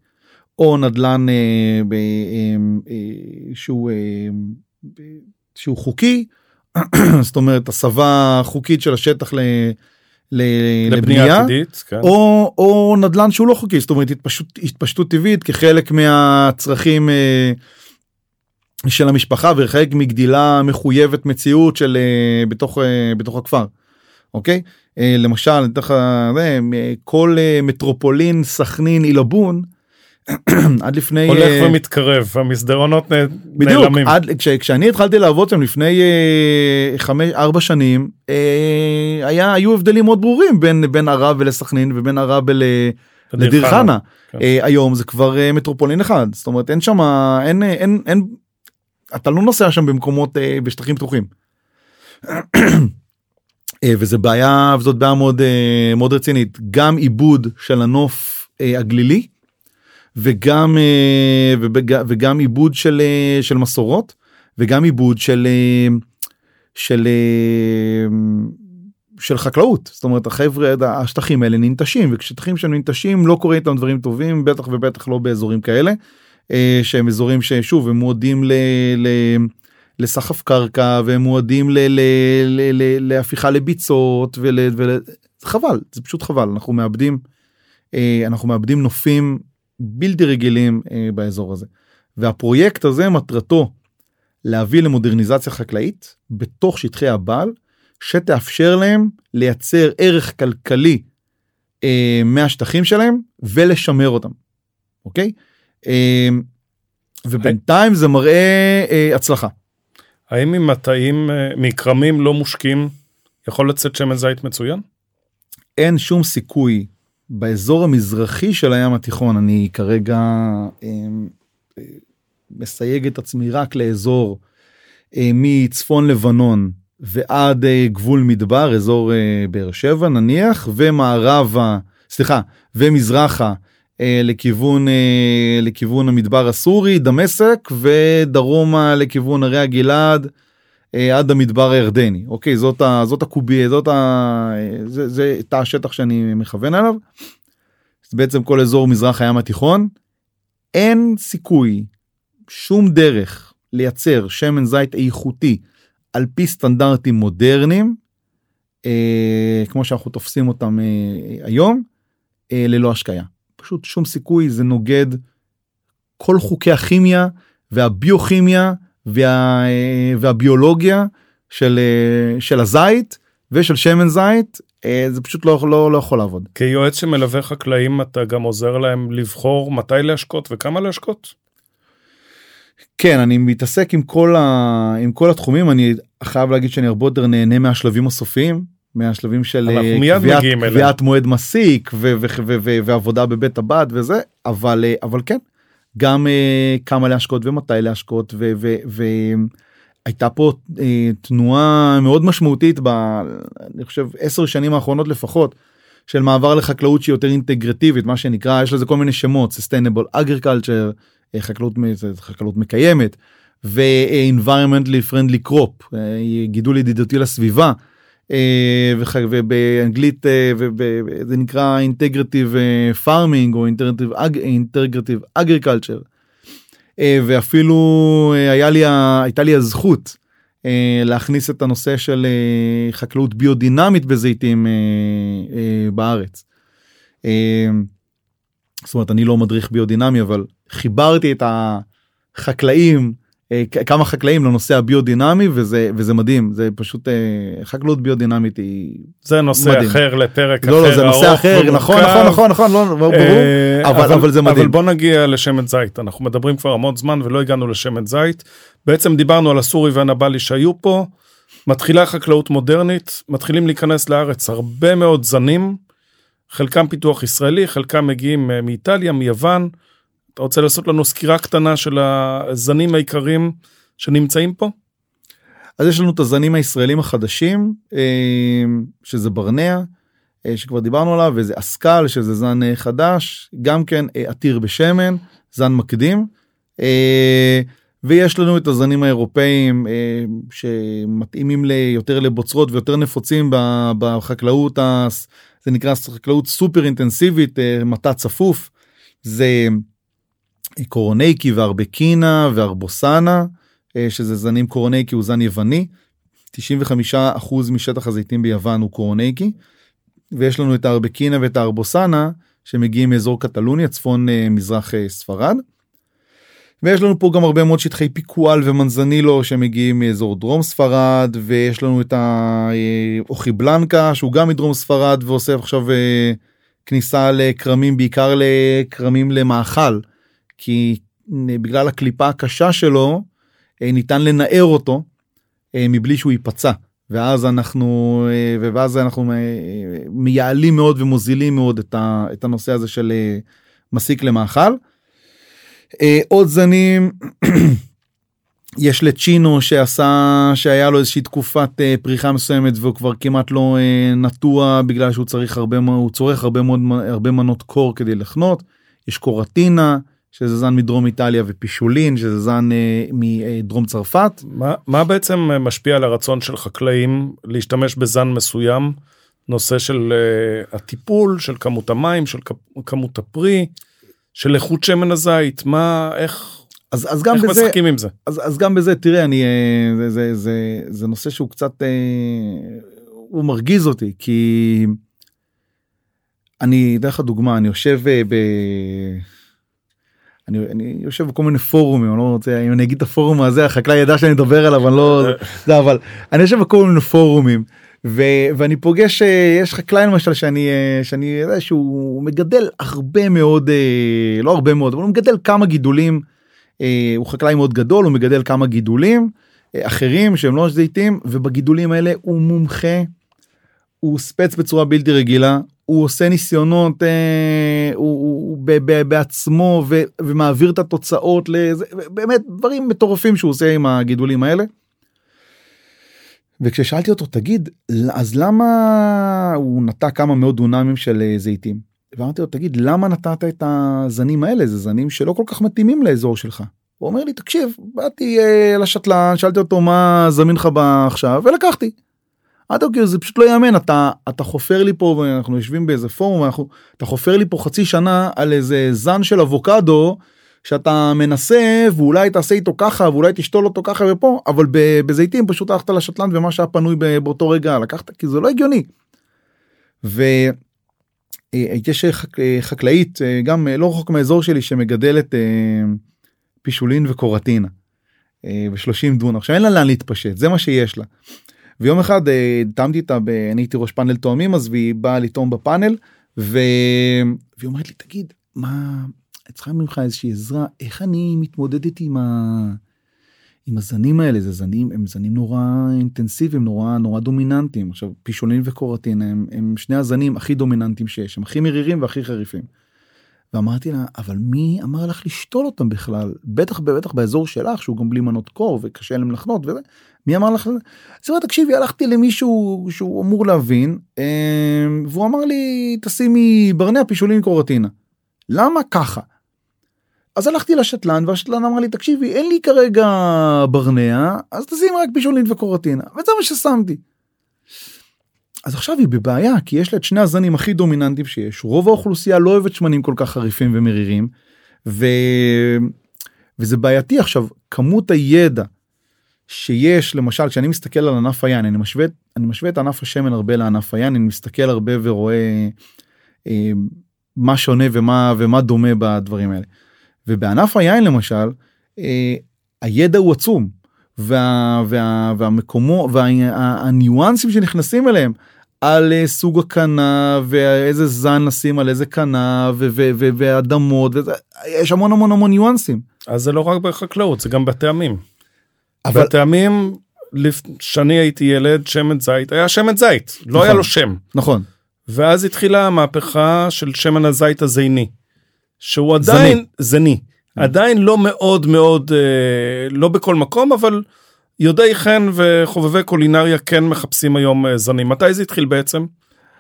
או נדלן אה, ב, אה, אה, שהוא, אה, שהוא חוקי זאת אומרת הסבה חוקית של השטח ל... לבנייה עתידית, כן. או, או נדל"ן שהוא לא חוקי זאת אומרת התפשטות, התפשטות טבעית כחלק מהצרכים אה, של המשפחה וחלק מגדילה מחויבת מציאות של אה, בתוך אה, בתוך הכפר. אוקיי אה, למשל אני אתן לך כל אה, מטרופולין סכנין עילבון עד לפני הולך uh, ומתקרב המסדרונות בדיוק, נעלמים. עד, כש, כשאני התחלתי לעבוד שם לפני uh, חמש ארבע שנים uh, היה היו הבדלים מאוד ברורים בין בין ערב ולסכנין ובין ערב ל... לדיר חנה כן. uh, היום זה כבר uh, מטרופולין אחד זאת אומרת אין שם אין אין אין אתה לא נוסע שם במקומות uh, בשטחים פתוחים. וזה בעיה וזאת בעיה מאוד מאוד רצינית גם עיבוד של הנוף הגלילי וגם אה, וגם עיבוד של אה, של מסורות וגם עיבוד של אה, של של חקלאות. זאת אומרת החבר'ה השטחים האלה ננטשים וכשטחים שם ננטשים לא קורה איתם דברים טובים בטח ובטח לא באזורים כאלה שהם אזורים ששוב הם מועדים ל... ל לסחף קרקע והם מועדים ל, ל, ל, ל, להפיכה לביצות ול, ול... חבל זה פשוט חבל. אנחנו מאבדים אנחנו מאבדים נופים בלתי רגילים אה, באזור הזה. והפרויקט הזה מטרתו להביא למודרניזציה חקלאית בתוך שטחי הבעל שתאפשר להם לייצר ערך כלכלי אה, מהשטחים שלהם ולשמר אותם. אוקיי? אה, ובינתיים זה מראה אה, הצלחה. האם ממטעים, אה, מכרמים לא מושקים, יכול לצאת שמן זית מצוין? אין שום סיכוי באזור המזרחי של הים התיכון, אני כרגע אה, אה, מסייג את עצמי רק לאזור אה, מצפון לבנון ועד גבול מדבר, אזור באר שבע נניח, ומערבה, סליחה, ומזרחה לכיוון לכיוון המדבר הסורי דמשק ודרומה לכיוון הרי הגלעד עד המדבר הירדני אוקיי זאת ה, זאת הקובי זאת ה... זה, זה תא השטח שאני מכוון עליו. זה בעצם כל אזור מזרח הים התיכון. אין סיכוי שום דרך לייצר שמן זית איכותי על פי סטנדרטים מודרניים אה, כמו שאנחנו תופסים אותם אה, היום אה, ללא השקיה. פשוט שום סיכוי זה נוגד כל חוקי הכימיה והביוכימיה וה, והביולוגיה של, של הזית ושל שמן זית זה פשוט לא, לא, לא יכול לעבוד. כיועץ שמלווה חקלאים אתה גם עוזר להם לבחור מתי להשקות וכמה להשקות? כן אני מתעסק עם כל, ה... עם כל התחומים אני חייב להגיד שאני הרבה יותר נהנה מהשלבים הסופיים מהשלבים של אה, קביעת, קביעת מועד מסיק ו- ו- ו- ו- ועבודה בבית הבד וזה אבל אה, אבל כן גם uh, כמה להשקות ומתי להשקות והייתה פה uh, תנועה מאוד משמעותית ב... אני חושב עשר שנים האחרונות לפחות של מעבר לחקלאות שהיא יותר אינטגרטיבית מה שנקרא יש לזה כל מיני שמות sustainable agriculture חקלאות חקלאות מקיימת ו-environmentally friendly crop גידול ידידותי לסביבה. אה, ובאנגלית אה, זה נקרא integrative farming או integrative agriculture ואפילו אה, היה לי הייתה לי הזכות להכניס את הנושא של חקלאות ביודינמית בזיתים בארץ. זאת אומרת אני לא מדריך ביודינמי אבל חיברתי את החקלאים אה, כמה חקלאים לנושא הביודינמי וזה וזה מדהים זה פשוט אה, חקלאות ביודינמית היא זה נושא מדהים. אחר לפרק לא, אחר לא, זה נושא אחר נכון נכון נכון נכון לא, ברור. אה, אבל, אבל, אבל זה מדהים. אבל בוא נגיע לשמן זית. אנחנו מדברים כבר המון זמן ולא הגענו לשמן זית. בעצם דיברנו על הסורי והנבלי שהיו פה. מתחילה חקלאות מודרנית מתחילים להיכנס לארץ הרבה מאוד זנים. חלקם פיתוח ישראלי חלקם מגיעים מאיטליה מיוון. אתה רוצה לעשות לנו סקירה קטנה של הזנים העיקריים שנמצאים פה? אז יש לנו את הזנים הישראלים החדשים אה, שזה ברנע אה, שכבר דיברנו עליו וזה אסקל שזה זן אה, חדש גם כן עתיר בשמן זן מקדים ויש לנו את הזנים האירופאים שמתאימים יותר לבוצרות ויותר נפוצים בחקלאות זה נקרא חקלאות סופר אינטנסיבית מטע צפוף זה קורונייקי וארבקינה וארבוסנה אה, שזה זנים קורונייקי הוא זן יווני. 95% משטח הזיתים ביוון הוא קורונייקי ויש לנו את הארבקינה ואת הארבוסנה שמגיעים מאזור קטלוניה צפון אה, מזרח אה, ספרד. ויש לנו פה גם הרבה מאוד שטחי פיקואל ומנזנילו שמגיעים מאזור דרום ספרד ויש לנו את האוכי בלנקה שהוא גם מדרום ספרד ועושה עכשיו כניסה לכרמים בעיקר לכרמים למאכל כי בגלל הקליפה הקשה שלו אה, ניתן לנער אותו אה, מבלי שהוא ייפצע ואז אנחנו אה, ואז אנחנו מייעלים מאוד ומוזילים מאוד את הנושא הזה של מסיק למאכל. עוד זנים יש לצ'ינו שעשה שהיה לו איזושהי תקופת פריחה מסוימת והוא כבר כמעט לא נטוע בגלל שהוא צריך הרבה הוא צורך הרבה מאוד הרבה מנות קור כדי לחנות יש קורטינה שזה זן מדרום איטליה ופישולין שזה זן אה, מדרום צרפת. מה, מה בעצם משפיע על הרצון של חקלאים להשתמש בזן מסוים? נושא של uh, הטיפול של כמות המים של כמות הפרי של איכות שמן הזית מה איך אז אז גם איך בזה משחקים עם זה אז, אז גם בזה תראה אני אה, זה זה זה, זה נושא שהוא קצת אה, הוא מרגיז אותי כי אני אתן לך דוגמה אני יושב אה, ב... אני, אני יושב בכל מיני פורומים אני לא רוצה אם אני אגיד את הפורום הזה החקלאי ידע שאני מדבר עליו אני לא זה אבל אני יושב בכל מיני פורומים ו, ואני פוגש אה, יש חקלאי למשל שאני אה, שאני יודע שהוא מגדל הרבה מאוד אה, לא הרבה מאוד אבל הוא מגדל כמה גידולים הוא חקלאי מאוד גדול הוא מגדל כמה גידולים אחרים שהם לא זיתים ובגידולים האלה הוא מומחה. הוא ספץ בצורה בלתי רגילה הוא עושה ניסיונות אה, הוא, הוא ב, ב, בעצמו ו, ומעביר את התוצאות לזה באמת דברים מטורפים שהוא עושה עם הגידולים האלה. וכששאלתי אותו תגיד אז למה הוא נטע כמה מאות דונמים של אה, זיתים. ואמרתי לו תגיד למה נטעת את הזנים האלה זה זנים שלא כל כך מתאימים לאזור שלך. הוא אומר לי תקשיב באתי אה, לשתלן שאלתי אותו מה זמין לך עכשיו ולקחתי. לו כאילו זה פשוט לא יאמן אתה אתה חופר לי פה ואנחנו יושבים באיזה פורום אנחנו אתה חופר לי פה חצי שנה על איזה זן של אבוקדו שאתה מנסה ואולי תעשה איתו ככה ואולי תשתול אותו ככה ופה אבל בזיתים פשוט הלכת לשתלן ומה שהיה פנוי באותו רגע לקחת כי זה לא הגיוני. ויש אה, חק... אה, חקלאית אה, גם לא רחוק מהאזור שלי שמגדלת פישולין וקורטינה ב-30 דונם עכשיו אין לה לאן להתפשט זה מה שיש לה. ויום אחד טעמתי איתה אני הייתי ראש פאנל תואמים אז והיא באה לטעום בפאנל ו... והיא אומרת לי תגיד מה צריכה ממך איזושהי עזרה? איך אני מתמודדת עם, ה... עם הזנים האלה? זה זנים הם זנים נורא אינטנסיביים נורא נורא דומיננטיים. עכשיו פישולין וקורטין הם, הם שני הזנים הכי דומיננטיים שיש הם הכי מרירים והכי חריפים. ואמרתי לה אבל מי אמר לך לשתול אותם בכלל? בטח בטח באזור שלך שהוא גם בלי מנות קור וקשה להם לחנות וזה מי אמר לך? אז תקשיבי הלכתי למישהו שהוא אמור להבין אה, והוא אמר לי תשימי ברנע פישולין קורטינה. למה ככה? אז הלכתי לשתלן והשתלן אמר לי תקשיבי אין לי כרגע ברנע אז תשים רק פישולין וקורטינה. וזה מה ששמתי. אז עכשיו היא בבעיה כי יש לה את שני הזנים הכי דומיננטיים שיש. רוב האוכלוסייה לא אוהבת שמנים כל כך חריפים ומרירים ו... וזה בעייתי עכשיו. כמות הידע שיש למשל כשאני מסתכל על ענף היין אני משווה אני משווה את ענף השמן הרבה לענף היין אני מסתכל הרבה ורואה אה, מה שונה ומה ומה דומה בדברים האלה. ובענף היין למשל אה, הידע הוא עצום וה, וה, והמקומו והניואנסים שנכנסים אליהם על אה, סוג הקנה ואיזה זן לשים על איזה קנה ואדמות וזה יש המון המון המון ניואנסים. אז זה לא רק בחקלאות זה גם בטעמים. אבל בטעמים כשאני הייתי ילד שמן זית היה שמן זית לא נכון, היה לו שם נכון ואז התחילה המהפכה של שמן הזית הזיני. שהוא עדיין זני, mm. עדיין לא מאוד מאוד אה, לא בכל מקום אבל יודעי חן וחובבי קולינריה כן מחפשים היום אה, זנים מתי זה התחיל בעצם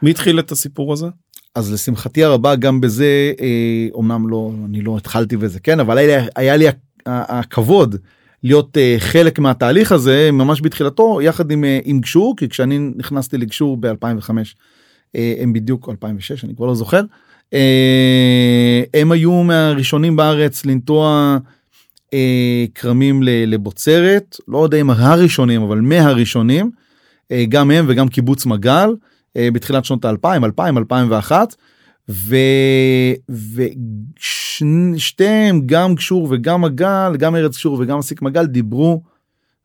מי התחיל את הסיפור הזה. אז לשמחתי הרבה גם בזה אה, אומנם לא אני לא התחלתי בזה כן אבל היה, היה לי הכבוד להיות uh, חלק מהתהליך הזה ממש בתחילתו יחד עם, uh, עם גשור כי כשאני נכנסתי לגשור ב2005 uh, הם בדיוק 2006 אני כבר לא זוכר אה, הם היו מהראשונים בארץ לנטוע אה, כרמים לבוצרת לא יודע אם הראשונים אבל מהראשונים אה, גם הם וגם קיבוץ מגל בתחילת שנות האלפיים 2000 2001 ושתיהם גם גשור וגם מגל גם ארץ גשור וגם מסיק מגל דיברו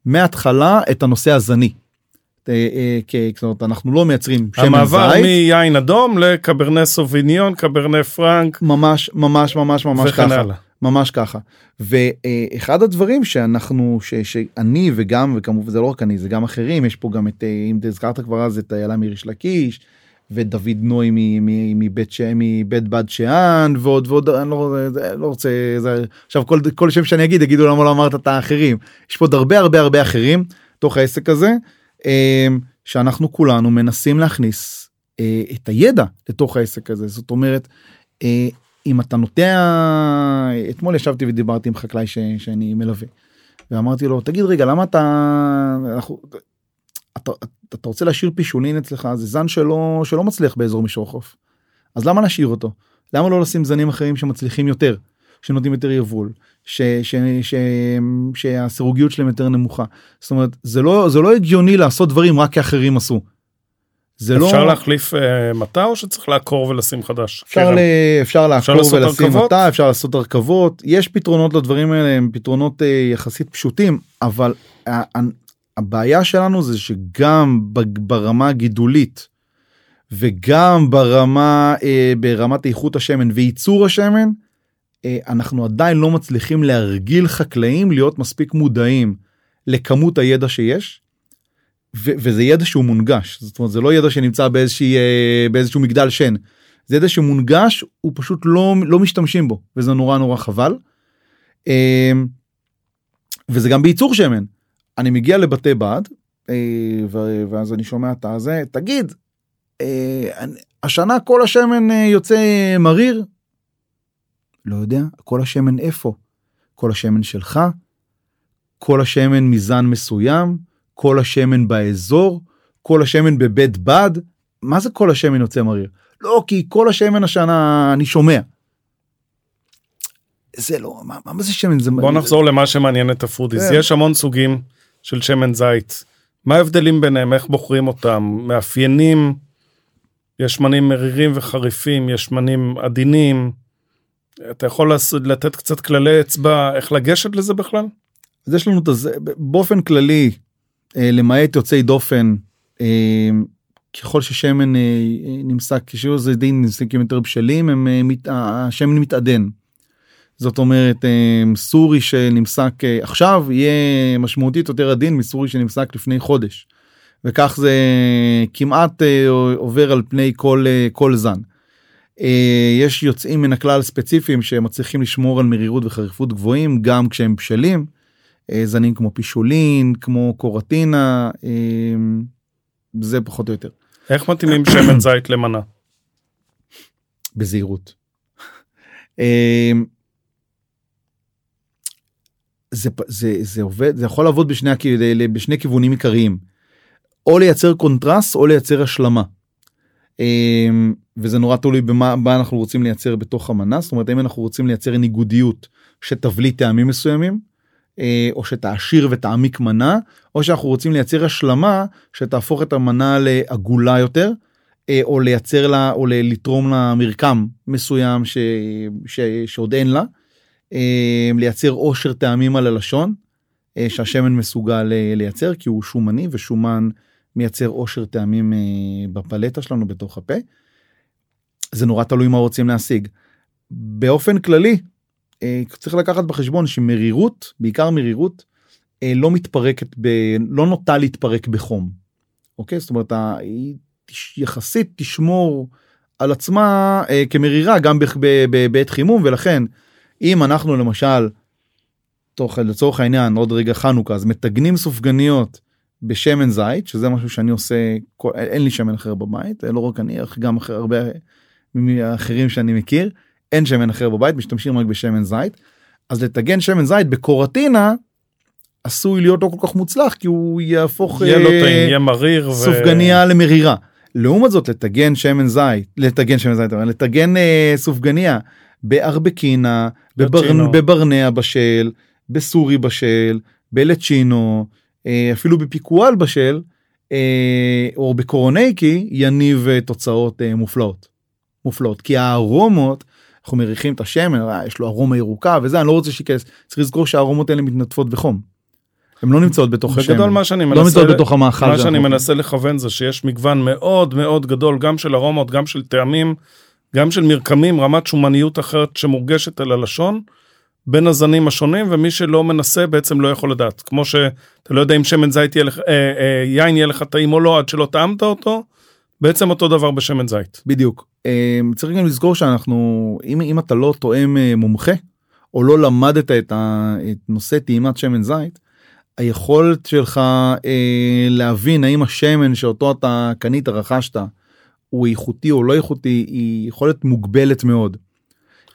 מההתחלה את הנושא הזני. אה, אה, זאת אומרת, אנחנו לא מייצרים שמן זית. המעבר מיין אדום לקברנה סוביניון, קברנה פרנק. ממש ממש ממש ממש ככה. הלאה. ממש ככה. ואחד הדברים שאנחנו, ש, שאני וגם, וכמובן זה לא רק אני, זה גם אחרים, יש פה גם את, אה, אם הזכרת כבר אז את איילה מיריש לקיש, ודוד נוי מבית, מבית בד שאן, ועוד ועוד, אני לא, לא רוצה, זה, עכשיו כל, כל שם שאני אגיד יגידו למה לא אמרת את האחרים. יש פה עוד הרבה הרבה הרבה אחרים תוך העסק הזה. אמ, שאנחנו כולנו מנסים להכניס אה, את הידע לתוך העסק הזה זאת אומרת אה, אם אתה נוטע אתמול ישבתי ודיברתי עם חקלאי ש, שאני מלווה ואמרתי לו תגיד רגע למה אתה אנחנו, אתה, אתה רוצה להשאיר פישולין אצלך זה זן שלא שלא מצליח באזור מישור חוף אז למה להשאיר אותו למה לא לשים זנים אחרים שמצליחים יותר, שנותנים יותר יבול, ש, ש, ש, שהסירוגיות שלהם יותר נמוכה. זאת אומרת, זה לא, זה לא הגיוני לעשות דברים רק כי אחרים עשו. זה אפשר לא... להחליף uh, מטע או שצריך לעקור ולשים חדש? אפשר, ל... אפשר לעקור אפשר ולשים מטע, אפשר לעשות הרכבות, יש פתרונות לדברים האלה, הם פתרונות uh, יחסית פשוטים, אבל uh, הבעיה שלנו זה שגם ברמה הגידולית וגם ברמה uh, ברמת איכות השמן וייצור השמן, uh, אנחנו עדיין לא מצליחים להרגיל חקלאים להיות מספיק מודעים לכמות הידע שיש. וזה ידע שהוא מונגש זאת אומרת זה לא ידע שנמצא באיזושהי אה, באיזשהו מגדל שן זה ידע שמונגש הוא פשוט לא לא משתמשים בו וזה נורא נורא חבל. אה, וזה גם בייצור שמן אני מגיע לבתי בד אה, ואז אני שומע את הזה תגיד השנה כל השמן יוצא מריר. לא יודע כל השמן איפה כל השמן שלך כל השמן מזן מסוים. כל השמן באזור, כל השמן בבית בד, מה זה כל השמן יוצא מריר? לא, כי כל השמן השנה אני שומע. זה לא, מה, מה זה שמן? זה... בוא נחזור למה שמעניין את ה foodies. כן. יש המון סוגים של שמן זית. מה ההבדלים ביניהם? איך בוחרים אותם? מאפיינים? יש שמנים מרירים וחריפים, יש שמנים עדינים. אתה יכול לתת קצת כללי אצבע, איך לגשת לזה בכלל? אז יש לנו את זה, באופן כללי, אה, למעט יוצאי דופן אה, ככל ששמן אה, נמסק כשיעור זיתים נמסקים יותר בשלים הם השמן מתעדן. זאת אומרת סורי שנמסק עכשיו יהיה משמעותית יותר עדין מסורי שנמסק לפני חודש. וכך זה כמעט עובר על פני כל כל זן. יש יוצאים מן הכלל ספציפיים שמצליחים לשמור על מרירות וחריפות גבוהים גם כשהם בשלים. אה, זנים כמו פישולין, כמו קורטינה, אה, זה פחות או יותר. איך מתאימים שמן זית למנה? בזהירות. אה, זה, זה, זה עובד, זה יכול לעבוד בשני, בשני כיוונים עיקריים. או לייצר קונטרסט או לייצר השלמה. וזה נורא תלוי במה, אנחנו רוצים לייצר בתוך המנה, זאת אומרת אם אנחנו רוצים לייצר ניגודיות שתבליט טעמים מסוימים, אה, או שתעשיר ותעמיק מנה, או שאנחנו רוצים לייצר השלמה שתהפוך את המנה לעגולה יותר, אה, או לייצר לה, או לתרום לה מרקם מסוים ש, ש, שעוד אין לה, לייצר עושר טעמים על הלשון, שהשמן מסוגל לייצר, כי הוא שומני ושומן מייצר עושר טעמים בפלטה שלנו בתוך הפה. זה נורא תלוי מה רוצים להשיג. באופן כללי אה, צריך לקחת בחשבון שמרירות בעיקר מרירות אה, לא מתפרקת ב... לא נוטה להתפרק בחום. אוקיי זאת אומרת היא יחסית תשמור על עצמה אה, כמרירה גם בעת חימום ולכן אם אנחנו למשל תוך לצורך העניין עוד רגע חנוכה אז מטגנים סופגניות בשמן זית שזה משהו שאני עושה אין לי שמן אחר בבית לא רק אני גם אחר הרבה אחרים שאני מכיר אין שמן אחר בבית משתמשים רק בשמן זית אז לטגן שמן זית בקורטינה עשוי להיות לא כל כך מוצלח כי הוא יהפוך יהיה לא טעים יהיה מריר סופגניה ו... למרירה. לעומת זאת לטגן שמן זית לטגן שמן זית לטגן אה, סופגניה בארבקינה בבר, בברנע בשל בסורי בשל בלצ'ינו אה, אפילו בפיקואל בשל אה, או בקורונייקי יניב אה, תוצאות מופלאות. מופלאות כי הארומות אנחנו מריחים את השמן אה, יש לו ארומה ירוקה וזה אני לא רוצה שייכנס צריך לזכור שהארומות האלה מתנדפות בחום. הן לא נמצאות בתוך השמן. בגדול מה שאני לא מנסה, לא נמצאות בתוך המאכל. מה שאני מנסה לכוון זה שיש מגוון מאוד מאוד גדול גם של ארומות גם של טעמים גם של מרקמים רמת שומניות אחרת שמורגשת על הלשון. בין הזנים השונים ומי שלא מנסה בעצם לא יכול לדעת כמו שאתה לא יודע אם שמן זית יהיה לך אה, אה, יין יהיה לך טעים או לא עד שלא טעמת אותו בעצם אותו דבר בשמן זית. בדיוק. אמ, צריך גם לזכור שאנחנו אם, אם אתה לא תואם אה, מומחה או לא למדת את, ה, את נושא טעימת שמן זית היכולת שלך אה, להבין האם השמן שאותו אתה קנית רכשת הוא איכותי או לא איכותי היא יכולת מוגבלת מאוד.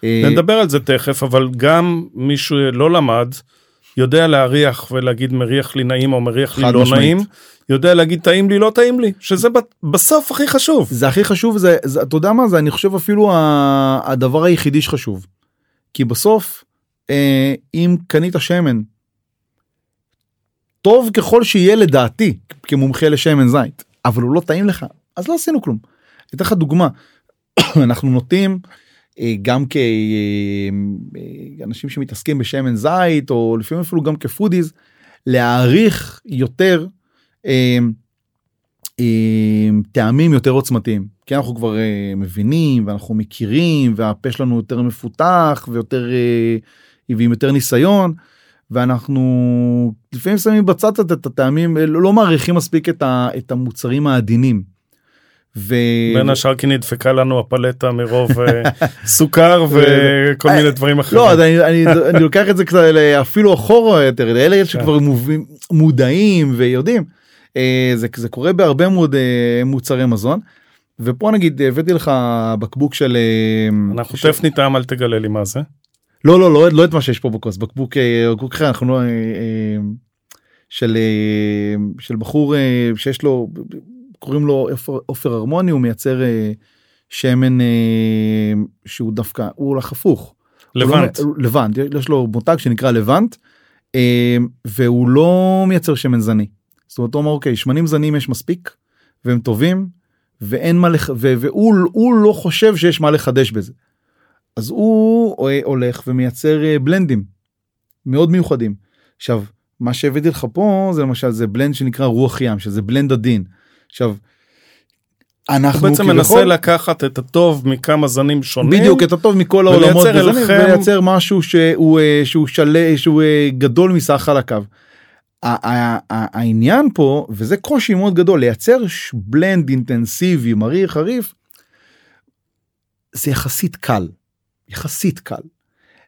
אה, נדבר על זה תכף אבל גם מי שלא למד יודע להריח ולהגיד מריח לי נעים או מריח לי לא משמעית. נעים, יודע להגיד טעים לי לא טעים לי, שזה בסוף הכי חשוב. זה הכי חשוב זה, זה אתה יודע מה זה אני חושב אפילו הדבר היחידי שחשוב. כי בסוף אה, אם קנית שמן טוב ככל שיהיה לדעתי כמומחה לשמן זית אבל הוא לא טעים לך אז לא עשינו כלום. אתן לך דוגמה אנחנו נוטים אה, גם כאנשים שמתעסקים בשמן זית או לפעמים אפילו גם כפודיז להעריך יותר אה, אה, טעמים יותר עוצמתיים כי אנחנו כבר אה, מבינים ואנחנו מכירים והפה שלנו יותר מפותח ויותר אה, ועם יותר ניסיון ואנחנו לפעמים שמים בצד את הטעמים אה, לא לא מעריכים מספיק את המוצרים העדינים. ו... בין השאר כי נדפקה לנו הפלטה מרוב אה, סוכר וכל מיני דברים אחרים. לא, אני, אני, אני לוקח את זה קצת אפילו אחורה יותר, לאלה שכבר מובים, מודעים ויודעים. אה, זה, זה קורה בהרבה מאוד אה, מוצרי מזון. ופה נגיד הבאתי לך בקבוק של... אה, אנחנו של- תכף נטעם אל תגלה לי מה זה. לא לא לא לא את מה שיש פה בכוס בקבוק אה, בקבוק אחר אנחנו לא אה, אה, של אה, של בחור אה, שיש לו קוראים לו עופר- הרמוני הוא מייצר אה, שמן אה, שהוא דווקא הוא הולך הפוך. לא- לבנט. הוא- לבנט יש לו מותג שנקרא לבנט אה, והוא לא מייצר שמן זני. זאת אומרת הוא אמר אוקיי שמנים זנים יש מספיק והם טובים ואין מה לח... ו- והוא הוא לא חושב שיש מה לחדש בזה. אז הוא אה, הולך ומייצר אה, בלנדים מאוד מיוחדים. עכשיו מה שהבאתי לך פה זה למשל זה בלנד שנקרא רוח ים שזה בלנד עדין. עכשיו. אנחנו בעצם כביכול- מנסה לקחת את הטוב מכמה זנים שונים. בדיוק את הטוב מכל ולייצר העולמות וזנים, אליכם- ולייצר משהו שהוא אה, שהוא שלה שהוא אה, גדול מסך חלקיו. העניין פה וזה קושי מאוד גדול לייצר בלנד אינטנסיבי מריר חריף. זה יחסית קל יחסית קל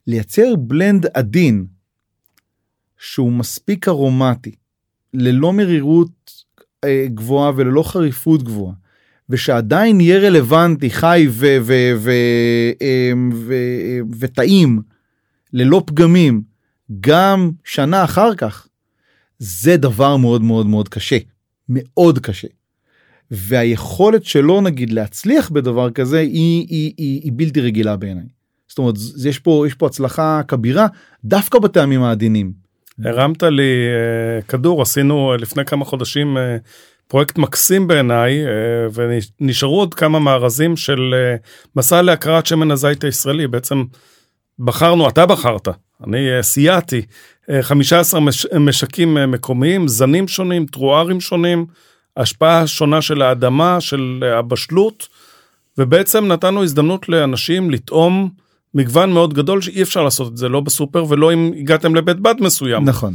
לייצר בלנד עדין שהוא מספיק ארומטי ללא מרירות גבוהה וללא חריפות גבוהה ושעדיין יהיה רלוונטי חי אמ, וטעים ללא פגמים גם שנה אחר כך זה דבר מאוד מאוד מאוד קשה מאוד קשה. והיכולת שלו נגיד להצליח בדבר כזה היא, היא, היא, היא בלתי רגילה בעיניי. זאת אומרת יש פה יש פה הצלחה כבירה דווקא בטעמים העדינים. הרמת לי אה, כדור. עשינו אה, לפני כמה חודשים אה, פרויקט מקסים בעיניי ונשארו עוד כמה מארזים של מסע להקראת שמן הזית הישראלי. בעצם בחרנו אתה בחרת אני סייעתי אה, 15 מש, משקים מקומיים זנים שונים טרוארים שונים השפעה שונה של האדמה של הבשלות ובעצם נתנו הזדמנות לאנשים לטעום מגוון מאוד גדול שאי אפשר לעשות את זה לא בסופר ולא אם הגעתם לבית בד מסוים נכון.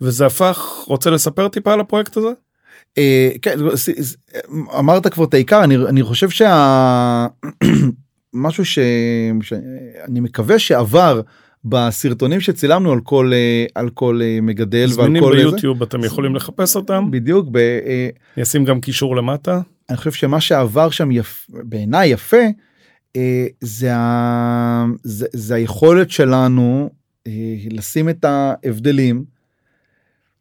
וזה הפך רוצה לספר טיפה על הפרויקט הזה אה, כן, אמרת כבר את העיקר אני אני חושב שה... משהו ש... שאני מקווה שעבר בסרטונים שצילמנו על כל אה, על כל אה, מגדל ועל כל. ביוטיוב אתם יכולים לחפש אותם בדיוק ב... אני אשים גם קישור למטה אני חושב שמה שעבר שם יפ... בעיניי יפה זה, ה... זה, זה היכולת שלנו אה, לשים את ההבדלים.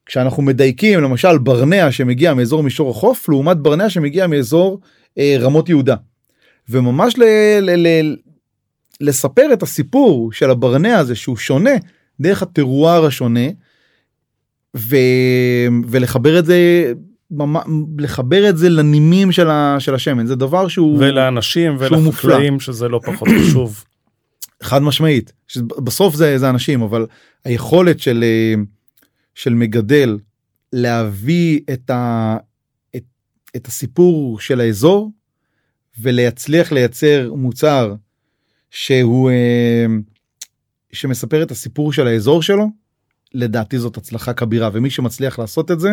כשאנחנו מדייקים למשל ברנע שמגיע מאזור מישור החוף לעומת ברנע שמגיע מאזור אה, רמות יהודה. וממש ל... ל... ל... לספר את הסיפור של הברנע הזה שהוא שונה דרך הטרואר השונה ו... ולחבר את זה לחבר את זה לנימים של, ה... של השמן. זה דבר שהוא ולאנשים. ולחקלאים שזה לא פחות חשוב. חד משמעית. בסוף זה זה אנשים אבל היכולת של אה, של מגדל להביא את, ה, את, את הסיפור של האזור ולהצליח לייצר מוצר שהוא אה, שמספר את הסיפור של האזור שלו לדעתי זאת הצלחה כבירה. ומי שמצליח לעשות את זה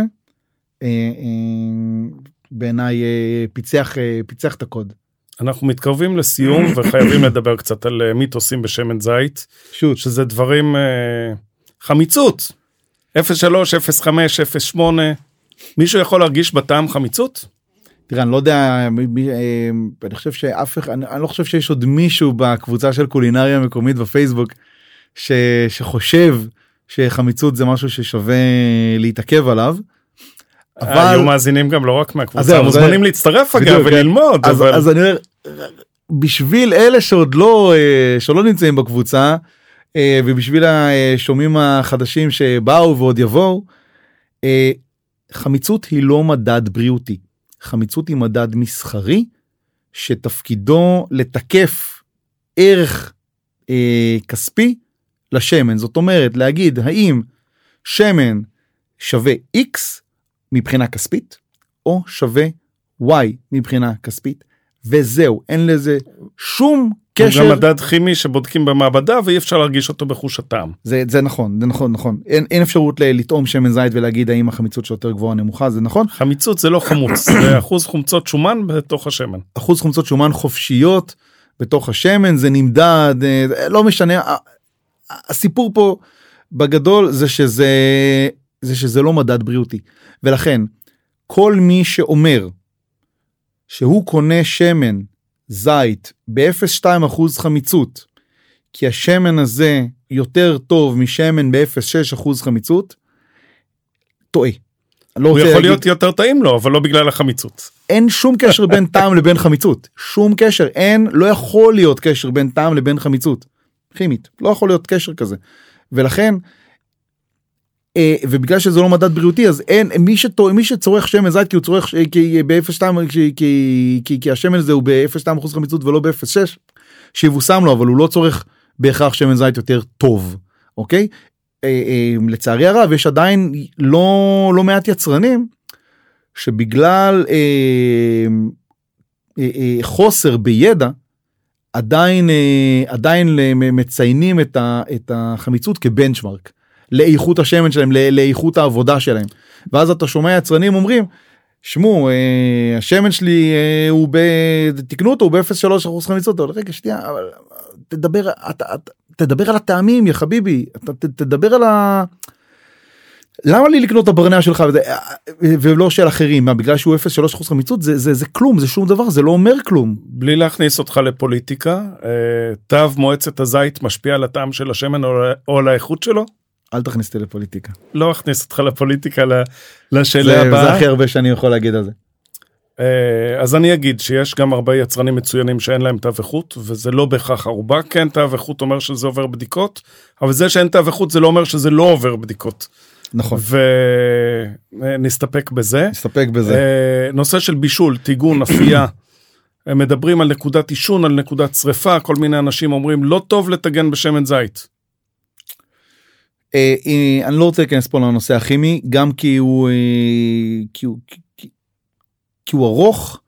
בעיניי אה, פיצח אה, פיצח את הקוד. אנחנו מתקרבים לסיום וחייבים לדבר קצת על אה, מיתוסים בשמן זית שוט. שזה דברים אה, חמיצות 03 05 08 מישהו יכול להרגיש בטעם חמיצות תראה אני לא יודע מי- מי, אה, אני חושב שאף אחד אני, אני לא חושב שיש עוד מישהו בקבוצה של קולינריה מקומית בפייסבוק ש, שחושב שחמיצות זה משהו ששווה להתעכב עליו. אבל... היו מאזינים גם לא רק מהקבוצה, מוזמנים זה... להצטרף אגב כן. וללמוד. אז, אבל... אז אני אומר, בשביל אלה שעוד לא, אה, שלא נמצאים בקבוצה, אה, ובשביל השומעים החדשים שבאו ועוד יבואו, אה, חמיצות היא לא מדד בריאותי, חמיצות היא מדד מסחרי שתפקידו לתקף ערך אה, כספי לשמן, זאת אומרת להגיד האם שמן שווה x מבחינה כספית או שווה y מבחינה כספית וזהו אין לזה שום קשר. גם מדד כימי שבודקים במעבדה ואי אפשר להרגיש אותו בחוש הטעם. זה, זה נכון, זה נכון, נכון. אין, אין אפשרות לטעום שמן זית ולהגיד האם החמיצות שלו יותר גבוהה או נמוכה, זה נכון? חמיצות זה לא חמוץ, זה אחוז חומצות שומן בתוך השמן. אחוז חומצות שומן חופשיות בתוך השמן, זה נמדד, אה, לא משנה. הסיפור פה בגדול זה שזה, זה שזה לא מדד בריאותי. ולכן, כל מי שאומר שהוא קונה שמן זית ב-0.2% חמיצות, כי השמן הזה יותר טוב משמן ב-0.6% חמיצות, טועה. לא הוא יכול להגיד... להיות יותר טעים לו, אבל לא בגלל החמיצות. אין שום קשר בין טעם לבין חמיצות. שום קשר. אין, לא יכול להיות קשר בין טעם לבין חמיצות. כימית. לא יכול להיות קשר כזה. ולכן, ובגלל שזה לא מדד בריאותי אז אין מי שטוע מי שצורך שמן זית כי הוא צורך כי ב-0.2 כי, כי, השמן הזה הוא ב-0.2 אחוז חמיצות ולא ב-0.6 שיבושם לו אבל הוא לא צורך בהכרח שמן זית יותר טוב אוקיי אה, אה, לצערי הרב יש עדיין לא לא מעט יצרנים שבגלל אה, אה, אה, חוסר בידע עדיין אה, עדיין מציינים את החמיצות כבנצ'מרק. לאיכות השמן שלהם, לאיכות העבודה שלהם. ואז אתה שומע יצרנים אומרים, שמעו, אה, השמן שלי אה, הוא ב... תקנו אותו, הוא ב-0.3 אחוז חמיצות. רגע, שנייה, אבל תדבר, אתה, אתה, תדבר על הטעמים, יא חביבי, אתה, ת, תדבר על ה... למה לי לקנות את הברנע שלך וזה, ולא של אחרים מה בגלל שהוא 0.3 אחוז חמיצות זה זה זה כלום זה שום דבר זה לא אומר כלום. בלי להכניס אותך לפוליטיקה אה, תו מועצת הזית משפיע על הטעם של השמן או על האיכות שלו? אל תכניס אותי לפוליטיקה. לא אכניס אותך לפוליטיקה לשאלה הבאה. זה הכי הרבה שאני יכול להגיד על זה. אה, אז אני אגיד שיש גם הרבה יצרנים מצוינים שאין להם תו איכות וזה לא בהכרח ערובה כן תו איכות אומר שזה עובר בדיקות אבל זה שאין תו איכות זה לא אומר שזה לא עובר בדיקות. נכון. ונסתפק בזה. נסתפק בזה. אה, נושא של בישול, טיגון, אפייה. מדברים על נקודת עישון, על נקודת שריפה, כל מיני אנשים אומרים לא טוב לטגן בשמן זית. אה, אה, אני לא רוצה להיכנס פה לנושא הכימי גם כי הוא אה, כי הוא כי, כי הוא ארוך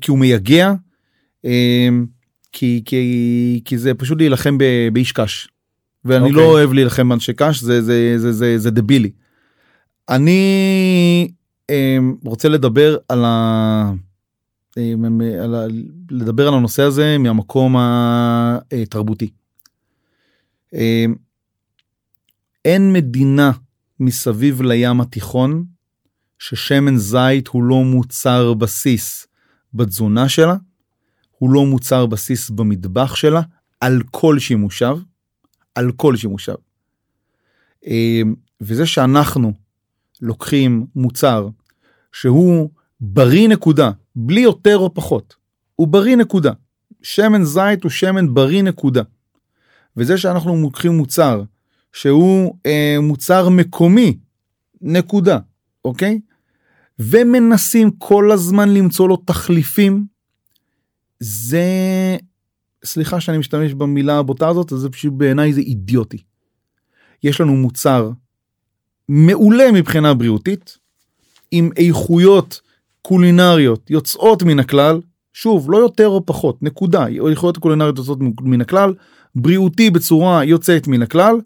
כי הוא מייגע כי כי כי זה פשוט להילחם באיש קש. ואני okay. לא אוקיי. אוהב להילחם באנשי קש זה זה זה זה זה דבילי. אני רוצה לדבר על ה... על ה... לדבר על הנושא הזה מהמקום התרבותי. אין מדינה מסביב לים התיכון ששמן זית הוא לא מוצר בסיס בתזונה שלה, הוא לא מוצר בסיס במטבח שלה, על כל שימושיו, על כל שימושיו. אמ, וזה שאנחנו לוקחים מוצר שהוא בריא נקודה, בלי יותר או פחות, הוא בריא נקודה. שמן זית הוא שמן בריא נקודה. וזה שאנחנו לוקחים מוצר שהוא אה, מוצר מקומי, נקודה, אוקיי? ומנסים כל הזמן למצוא לו תחליפים, זה, סליחה שאני משתמש במילה הבוטה הזאת, זה פשוט בעיניי זה אידיוטי. יש לנו מוצר מעולה מבחינה בריאותית, עם איכויות קולינריות יוצאות מן הכלל, שוב, לא יותר או פחות, נקודה, איכויות קולינריות יוצאות מן הכלל, בריאותי בצורה יוצאת מן הכלל,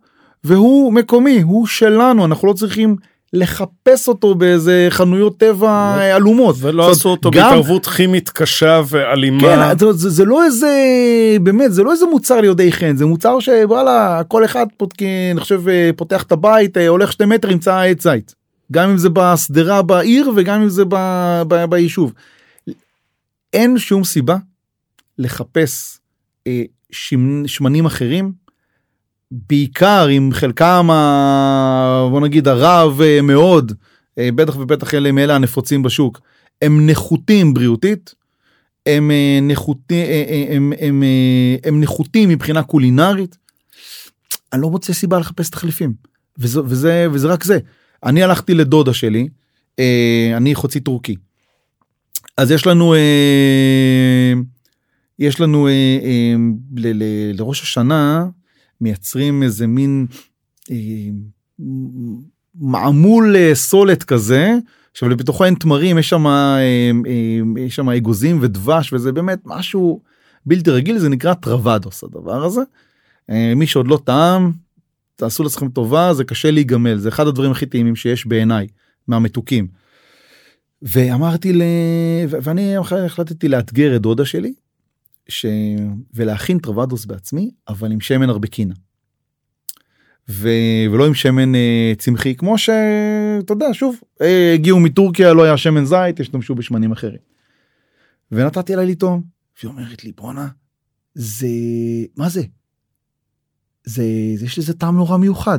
והוא מקומי, הוא שלנו, אנחנו לא צריכים לחפש אותו באיזה חנויות טבע עלומות. ולא עשו אותו גם... בהתערבות כימית קשה ואלימה. כן, זה, זה, זה לא איזה, באמת, זה לא איזה מוצר ליודעי חן, זה מוצר שוואלה, כל אחד פה, אני חושב, פותח את הבית, הולך שתי מטר, ימצא עץ זית. גם אם זה בשדרה בעיר וגם אם זה ב, ב, ביישוב. אין שום סיבה לחפש אה, שמנים אחרים בעיקר עם חלקם ה... בוא נגיד הרב אה, מאוד אה, בטח ובטח אלה מאלה הנפוצים בשוק הם נחותים בריאותית הם אה, נחותים הם, הם, הם, נחותים מבחינה קולינרית. אני לא מוצא סיבה לחפש תחליפים וזה וזה וזה רק זה אני הלכתי לדודה שלי אני חוצי טורקי אז יש לנו יש לנו לראש השנה מייצרים איזה מין אה, מעמול אה, סולת כזה. עכשיו בתוכו אין תמרים יש שם אה, אה, יש שם אגוזים ודבש וזה באמת משהו בלתי רגיל זה נקרא טרוואדוס הדבר הזה. אה, מי שעוד לא טעם תעשו לעצמכם טובה זה קשה להיגמל זה אחד הדברים הכי טעימים שיש בעיניי מהמתוקים. ואמרתי ל... ואני החלטתי לאתגר את דודה שלי ש... ולהכין טרוואדוס בעצמי אבל עם שמן ארבקינה. ו... ולא עם שמן אה, צמחי כמו שאתה יודע שוב אה, הגיעו מטורקיה לא היה שמן זית השתמשו בשמנים אחרים. ונתתי לה לטעום והיא אומרת לי בואנה זה מה זה. זה יש לזה טעם נורא מיוחד.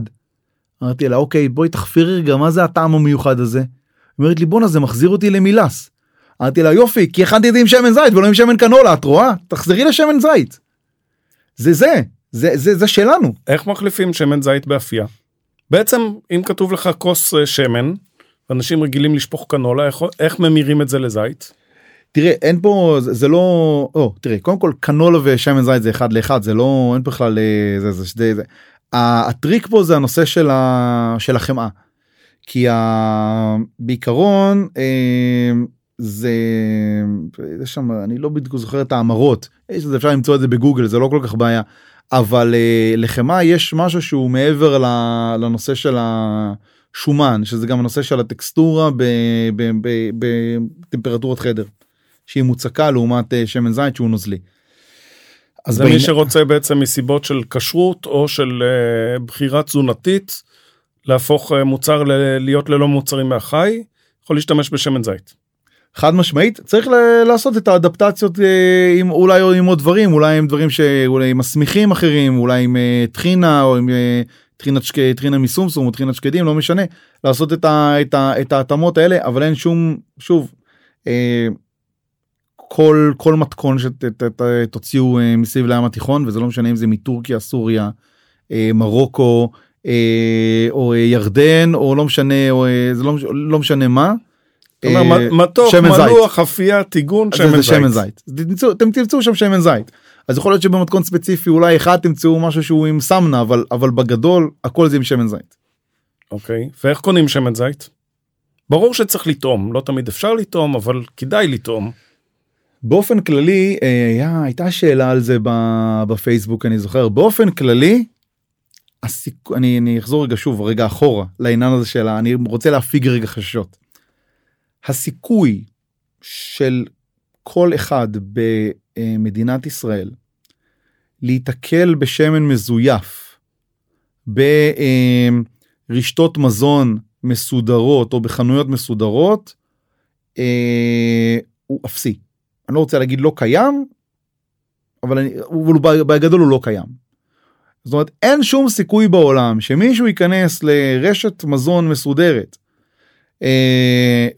אמרתי לה אוקיי בואי תחפירי רגע מה זה הטעם המיוחד הזה. אומרת לי בואנה זה מחזיר אותי למילס. אמרתי לה יופי כי הכנתי את זה עם שמן זית ולא עם שמן קנולה את רואה תחזרי לשמן זית. זה זה זה זה זה שלנו. איך מחליפים שמן זית באפייה? בעצם אם כתוב לך כוס אה, שמן אנשים רגילים לשפוך קנולה איך, איך ממירים את זה לזית? תראה אין פה זה, זה לא או, תראה קודם כל קנולה ושמן זית זה אחד לאחד זה לא אין בכלל אה, זה זה, זה, זה. הטריק פה זה הנושא של, ה, של החמאה. כי ה, בעיקרון אה, זה יש שם אני לא בדיוק זוכר את האמרות יש אפשר למצוא את זה בגוגל זה לא כל כך בעיה אבל uh, לחמאה יש משהו שהוא מעבר לנושא של השומן שזה גם הנושא של הטקסטורה בטמפרטורת חדר שהיא מוצקה לעומת uh, שמן זית שהוא נוזלי. אז מי שרוצה בעצם מסיבות של כשרות או של uh, בחירה תזונתית להפוך uh, מוצר ל- להיות ללא מוצרים מהחי יכול להשתמש בשמן זית. חד משמעית צריך לעשות את האדפטציות אה, עם אולי עם עוד דברים אולי עם דברים שאולי מסמיכים אחרים אולי עם אה, טחינה או עם אה, טחינת שק, טחינה מסומסום או טחינת שקדים לא משנה לעשות את, ה, את, ה, את ההתאמות האלה אבל אין שום שוב אה, כל כל מתכון שתוציאו אה, מסביב לים התיכון וזה לא משנה אם זה מטורקיה סוריה אה, מרוקו אה, או ירדן או לא משנה או זה לא, לא משנה מה. אה, מתוק, מלוח, אפייה, טיגון, שמן זית. אתם תמצאו שם שמן זית. אז יכול להיות שבמתכון ספציפי אולי אחד תמצאו משהו שהוא עם סמנה אבל אבל בגדול הכל זה עם שמן זית. אוקיי ואיך קונים שמן זית? ברור שצריך לטעום לא תמיד אפשר לטעום אבל כדאי לטעום. באופן כללי אה, היה, הייתה שאלה על זה בפייסבוק אני זוכר באופן כללי. הסיק... אני, אני אחזור רגע שוב רגע אחורה לעניין הזה של אני רוצה להפיג רגע חששות. הסיכוי של כל אחד במדינת ישראל להיתקל בשמן מזויף ברשתות מזון מסודרות או בחנויות מסודרות אה, הוא אפסי. אני לא רוצה להגיד לא קיים אבל אני, אבל בגדול הוא לא קיים. זאת אומרת אין שום סיכוי בעולם שמישהו ייכנס לרשת מזון מסודרת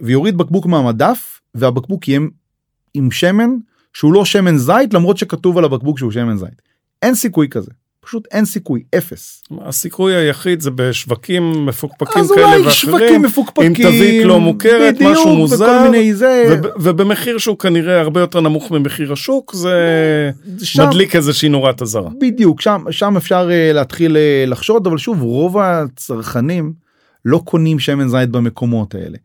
ויוריד בקבוק מהמדף והבקבוק יהיה עם שמן שהוא לא שמן זית למרות שכתוב על הבקבוק שהוא שמן זית. אין סיכוי כזה. פשוט אין סיכוי אפס. הסיכוי היחיד זה בשווקים מפוקפקים כאלה ואחרים. שווקים מפוקפקים. עם תווית לא מוכרת בדיוק, משהו מוזר. מיני זה. וב, ובמחיר שהוא כנראה הרבה יותר נמוך ממחיר השוק זה שם, מדליק איזושהי נורת אזהרה. בדיוק שם שם אפשר uh, להתחיל uh, לחשוד אבל שוב רוב הצרכנים לא קונים שמן זית במקומות האלה.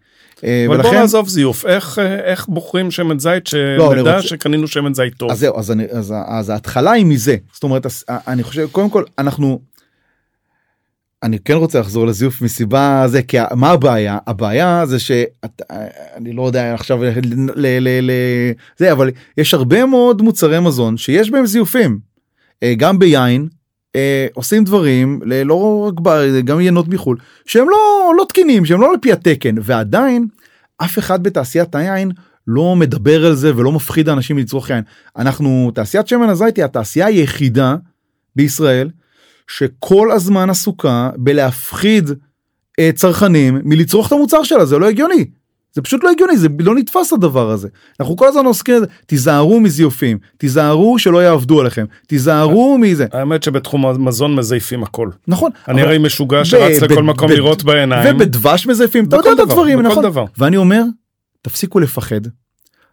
אה, אבל ולכן... בוא נעזוב זיוף איך איך בוחרים שמן זית שנדע לא, רוצה... שקנינו שמן זית טוב. אז זהו אז, אני, אז, אז ההתחלה היא מזה זאת אומרת אני חושב קודם כל אנחנו. אני כן רוצה לחזור לזיוף מסיבה זה כי מה הבעיה הבעיה זה שאני לא יודע עכשיו ל, ל, ל, ל, זה אבל יש הרבה מאוד מוצרי מזון שיש בהם זיופים אה, גם ביין אה, עושים דברים לא רק גם יינות מחול שהם לא לא תקינים שהם לא לפי התקן ועדיין אף אחד בתעשיית היין לא מדבר על זה ולא מפחיד אנשים לצרוך יין אנחנו תעשיית שמן הזית היא התעשייה היחידה בישראל שכל הזמן עסוקה בלהפחיד אה, צרכנים מלצרוך את המוצר שלה זה לא הגיוני. זה פשוט לא הגיוני זה לא נתפס הדבר הזה אנחנו כל הזמן עוסקים תיזהרו מזיופים תיזהרו שלא יעבדו עליכם תיזהרו מזה האמת שבתחום המזון מזייפים הכל. נכון אני הרי משוגע שרץ לכל מקום לראות בעיניים. ובדבש מזייפים אתה יודע את דבר, הדברים נכון. ואני אומר תפסיקו לפחד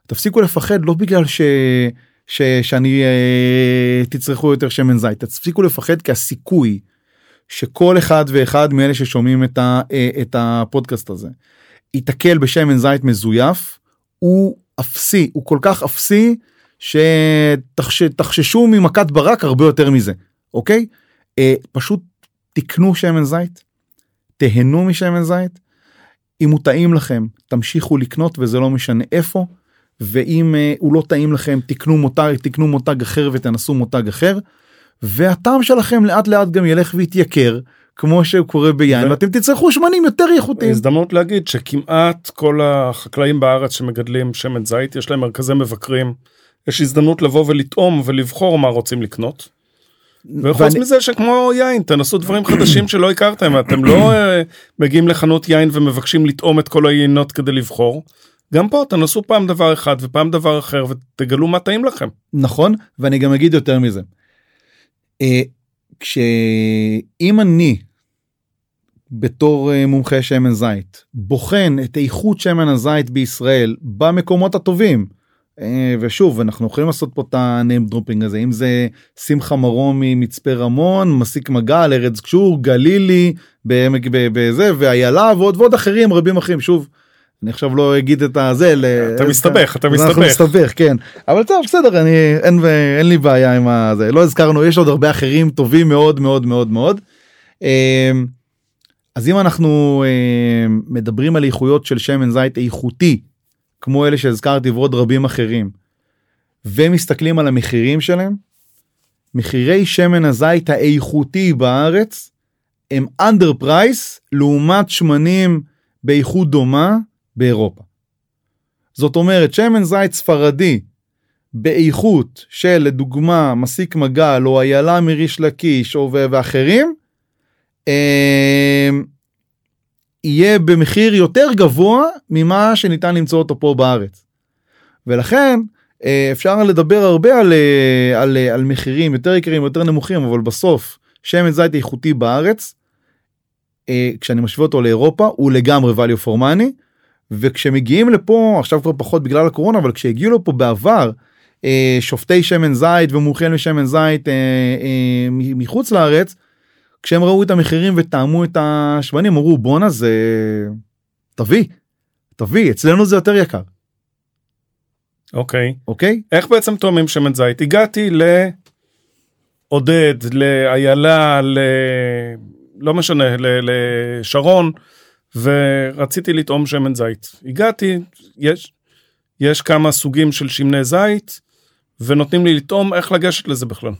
תפסיקו לפחד לא בגלל ש... ש... שאני אה, תצרכו יותר שמן זית תפסיקו לפחד כי הסיכוי שכל אחד ואחד מאלה ששומעים את, ה... אה, את הפודקאסט הזה ייתקל בשמן זית מזויף הוא אפסי הוא כל כך אפסי שתחששו ממכת ברק הרבה יותר מזה אוקיי? אה, פשוט תקנו שמן זית תהנו משמן זית. אם הוא טעים לכם תמשיכו לקנות וזה לא משנה איפה. ואם uh, הוא לא טעים לכם תקנו מותג תקנו מותג אחר ותנסו מותג אחר. והטעם שלכם לאט לאט גם ילך ויתייקר כמו שקורה ביין ו- ואתם תצרכו שמנים יותר איכותיים. הזדמנות להגיד שכמעט כל החקלאים בארץ שמגדלים שמן זית יש להם מרכזי מבקרים. יש הזדמנות לבוא ולטעום ולבחור מה רוצים לקנות. וחוץ ואני- מזה שכמו יין תנסו דברים חדשים שלא הכרתם אתם לא אה, מגיעים לחנות יין ומבקשים לטעום את כל היינות כדי לבחור. גם פה תנסו פעם דבר אחד ופעם דבר אחר ותגלו מה טעים לכם. נכון ואני גם אגיד יותר מזה. אה, כשאם אני בתור אה, מומחה שמן זית בוחן את איכות שמן הזית בישראל במקומות הטובים אה, ושוב אנחנו יכולים לעשות פה את ה-name dropping הזה אם זה שמחה מרומי מצפה רמון מסיק מגל ארץ גשור גלילי בעמק בזה ואיילה ועוד ועוד אחרים רבים אחרים שוב. אני עכשיו לא אגיד את הזה אתה מסתבך, אתה אז אנחנו מסתבך. מסתבך כן אבל טוב בסדר אני אין, אין לי בעיה עם הזה לא הזכרנו יש עוד הרבה אחרים טובים מאוד מאוד מאוד מאוד. אז אם אנחנו אמ, מדברים על איכויות של שמן זית איכותי כמו אלה שהזכרתי ועוד רבים אחרים ומסתכלים על המחירים שלהם מחירי שמן הזית האיכותי בארץ הם under price לעומת שמנים באיכות דומה באירופה. זאת אומרת שמן זית ספרדי באיכות של לדוגמה מסיק מגל או איילה מריש לקיש או ואחרים אה, יהיה במחיר יותר גבוה ממה שניתן למצוא אותו פה בארץ. ולכן אה, אפשר לדבר הרבה על, אה, על, אה, על מחירים יותר יקרים יותר נמוכים אבל בסוף שמן זית איכותי בארץ כשאני משווה אותו לאירופה הוא לגמרי value for money וכשמגיעים לפה עכשיו כבר פחות בגלל הקורונה אבל כשהגיעו לפה בעבר שופטי שמן זית ומומחים לשמן זית מחוץ לארץ כשהם ראו את המחירים וטעמו את השמנים אמרו בואנה זה תביא תביא אצלנו זה יותר יקר אוקיי. אוקיי איך בעצם תואמים שמן זית? הגעתי לעודד, לאיילה, ל... לא משנה, ל... לשרון, ורציתי לטעום שמן זית. הגעתי, יש, יש כמה סוגים של שמני זית, ונותנים לי לטעום איך לגשת לזה בכלל.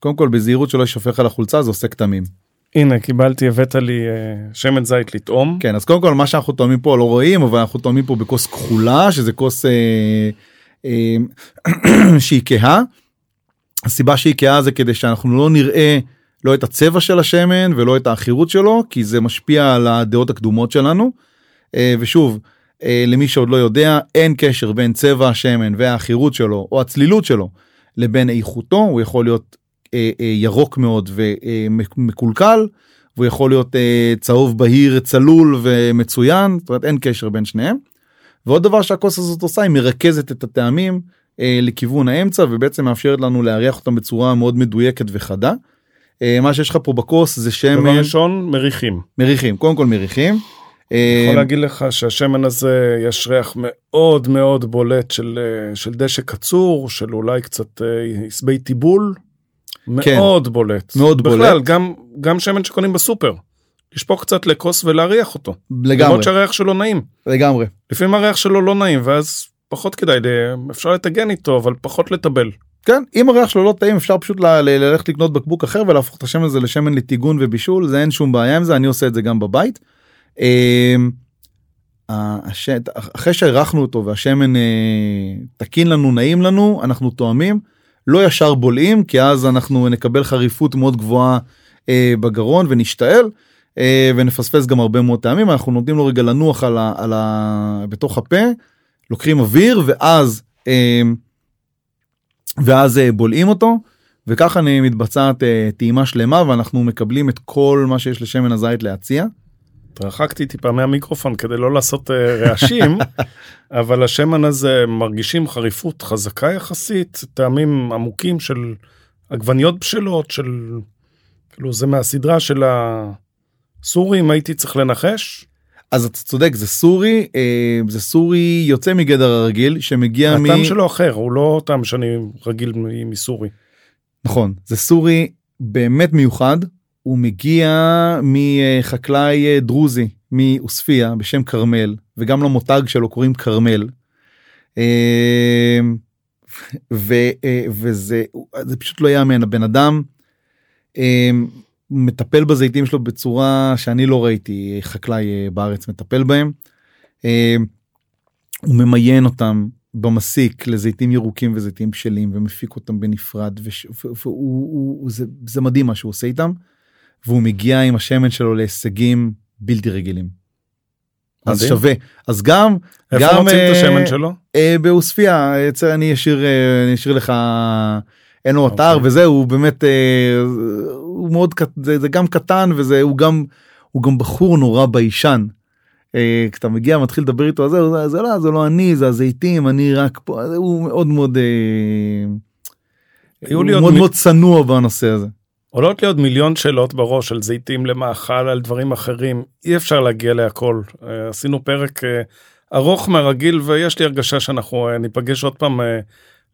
קודם כל בזהירות שלא יישפך על החולצה זה עושה כתמים הנה, קיבלתי, הבאת לי אה, שמן זית לטעום. כן אז קודם כל מה שאנחנו טועמים פה לא רואים אבל אנחנו טועמים פה בכוס כחולה שזה כוס אה, אה, שהיא כהה. הסיבה שהיא כהה זה כדי שאנחנו לא נראה לא את הצבע של השמן ולא את העכירות שלו כי זה משפיע על הדעות הקדומות שלנו. אה, ושוב אה, למי שעוד לא יודע אין קשר בין צבע השמן והעכירות שלו או הצלילות שלו לבין איכותו הוא יכול להיות ירוק מאוד ומקולקל והוא יכול להיות אה, צהוב בהיר צלול ומצוין זאת אומרת אין קשר בין שניהם. ועוד דבר שהכוס הזאת עושה היא מרכזת את הטעמים אה, לכיוון האמצע ובעצם מאפשרת לנו לארח אותם בצורה מאוד מדויקת וחדה. אה, מה שיש לך פה בכוס זה דבר שמן ראשון, מריחים. מריחים קודם כל מריחים. אה, יכול להגיד לך שהשמן הזה יש ריח מאוד מאוד בולט של, אה, של דשא קצור, של אולי קצת אה, עשבי טיבול. כן. מאוד בולט. מאוד בכלל, בולט. גם, גם שמן שקונים בסופר. לשפוך קצת לכוס ולהריח אותו. לגמרי למרות שהריח שלו נעים. לגמרי לפעמים הריח שלו לא נעים ואז פחות כדאי, אפשר לטגן איתו אבל פחות לטבל. כן אם הריח שלו לא טעים אפשר פשוט ללכת לקנות בקבוק אחר ולהפוך את השמן הזה לשמן לטיגון ובישול זה אין שום בעיה עם זה אני עושה את זה גם בבית. הש... אחרי שהערכנו אותו והשמן אה, תקין לנו נעים לנו אנחנו תואמים לא ישר בולעים כי אז אנחנו נקבל חריפות מאוד גבוהה אה, בגרון ונשתעל אה, ונפספס גם הרבה מאוד טעמים אנחנו נותנים לו רגע לנוח על ה, על ה, בתוך הפה לוקחים אוויר ואז אה, ואז אה, בולעים אותו וככה מתבצעת אה, טעימה שלמה ואנחנו מקבלים את כל מה שיש לשמן הזית להציע. התרחקתי טיפה מהמיקרופון כדי לא לעשות uh, רעשים, אבל השמן הזה מרגישים חריפות חזקה יחסית, טעמים עמוקים של עגבניות בשלות, של... כאילו זה מהסדרה של הסורים, הייתי צריך לנחש. אז אתה צודק זה סורי אה, זה סורי יוצא מגדר הרגיל שמגיע הטעם מ... הטעם שלו אחר הוא לא טעם שאני רגיל מסורי. נכון זה סורי באמת מיוחד הוא מגיע מחקלאי אה, דרוזי מעוספיא בשם כרמל וגם למותג שלו קוראים כרמל. אה, אה, וזה זה פשוט לא יאמן הבן אדם מטפל בזיתים שלו בצורה שאני לא ראיתי חקלאי בארץ מטפל בהם. הוא ממיין אותם במסיק לזיתים ירוקים וזיתים בשלים ומפיק אותם בנפרד וזה מדהים מה שהוא עושה איתם. והוא מגיע עם השמן שלו להישגים בלתי רגילים. אז שווה אז גם איפה גם מוצאים את השמן שלו אה, בעוספיא אני אשאיר אה, אני אשאיר לך אין לו אתר אוקיי. וזה הוא באמת אה, הוא מאוד זה, זה גם קטן וזה הוא גם הוא גם בחור נורא ביישן. אה, כשאתה מגיע מתחיל לדבר איתו על זה, זה, זה לא זה לא אני זה הזיתים אני רק פה הוא מאוד מאוד אה, הוא מאוד מאוד צנוע בנושא הזה. עולות לי עוד מיליון שאלות בראש על זיתים למאכל על דברים אחרים אי אפשר להגיע להכל אה, עשינו פרק אה, ארוך מהרגיל ויש לי הרגשה שאנחנו אה, ניפגש עוד פעם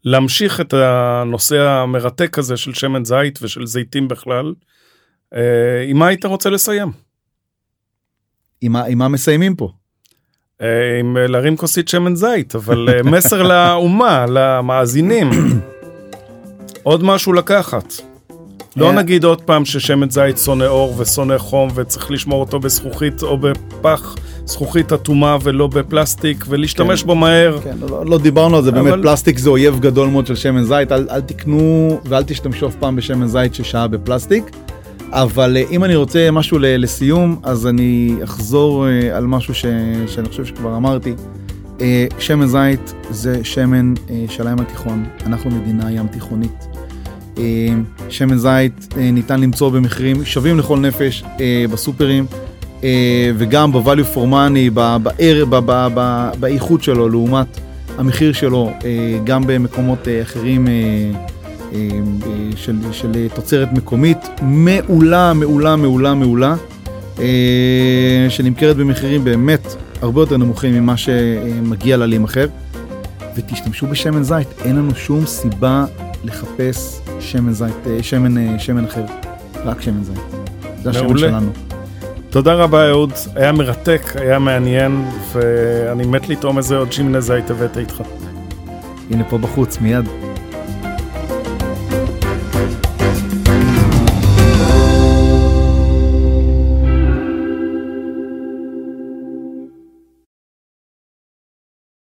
להמשיך את הנושא המרתק הזה של שמן זית ושל זיתים בכלל. עם מה היית רוצה לסיים? עם מה מסיימים פה? עם להרים כוסית שמן זית אבל מסר לאומה למאזינים עוד משהו לקחת. לא אה. נגיד עוד פעם ששמן זית שונא אור ושונא חום וצריך לשמור אותו בזכוכית או בפח זכוכית אטומה ולא בפלסטיק ולהשתמש כן, בו מהר. כן, לא, לא דיברנו על זה, אבל... באמת פלסטיק זה אויב גדול מאוד של שמן זית, אל, אל תקנו ואל תשתמשו אף פעם בשמן זית ששהה בפלסטיק. אבל אה, אם אני רוצה משהו לסיום, אז אני אחזור אה, על משהו ש, שאני חושב שכבר אמרתי. שמן זית זה שמן של הים התיכון, אנחנו מדינה ים תיכונית. אה, שמן זית אה, ניתן למצוא במחירים שווים לכל נפש אה, בסופרים וגם ב-value for money, באיכות שלו לעומת המחיר שלו גם במקומות אחרים של, של תוצרת מקומית מעולה מעולה מעולה מעולה שנמכרת במחירים באמת הרבה יותר נמוכים ממה שמגיע לה להימכר. ותשתמשו בשמן זית אין לנו שום סיבה לחפש שמן זית, אה, שמן, אה, שמן אחר, רק שמן זית. זה השמן שלנו. תודה רבה אהוד, היה מרתק, היה מעניין, ואני מת לטעום איזה עוד שמני זית הבאת איתך. הנה פה בחוץ, מיד.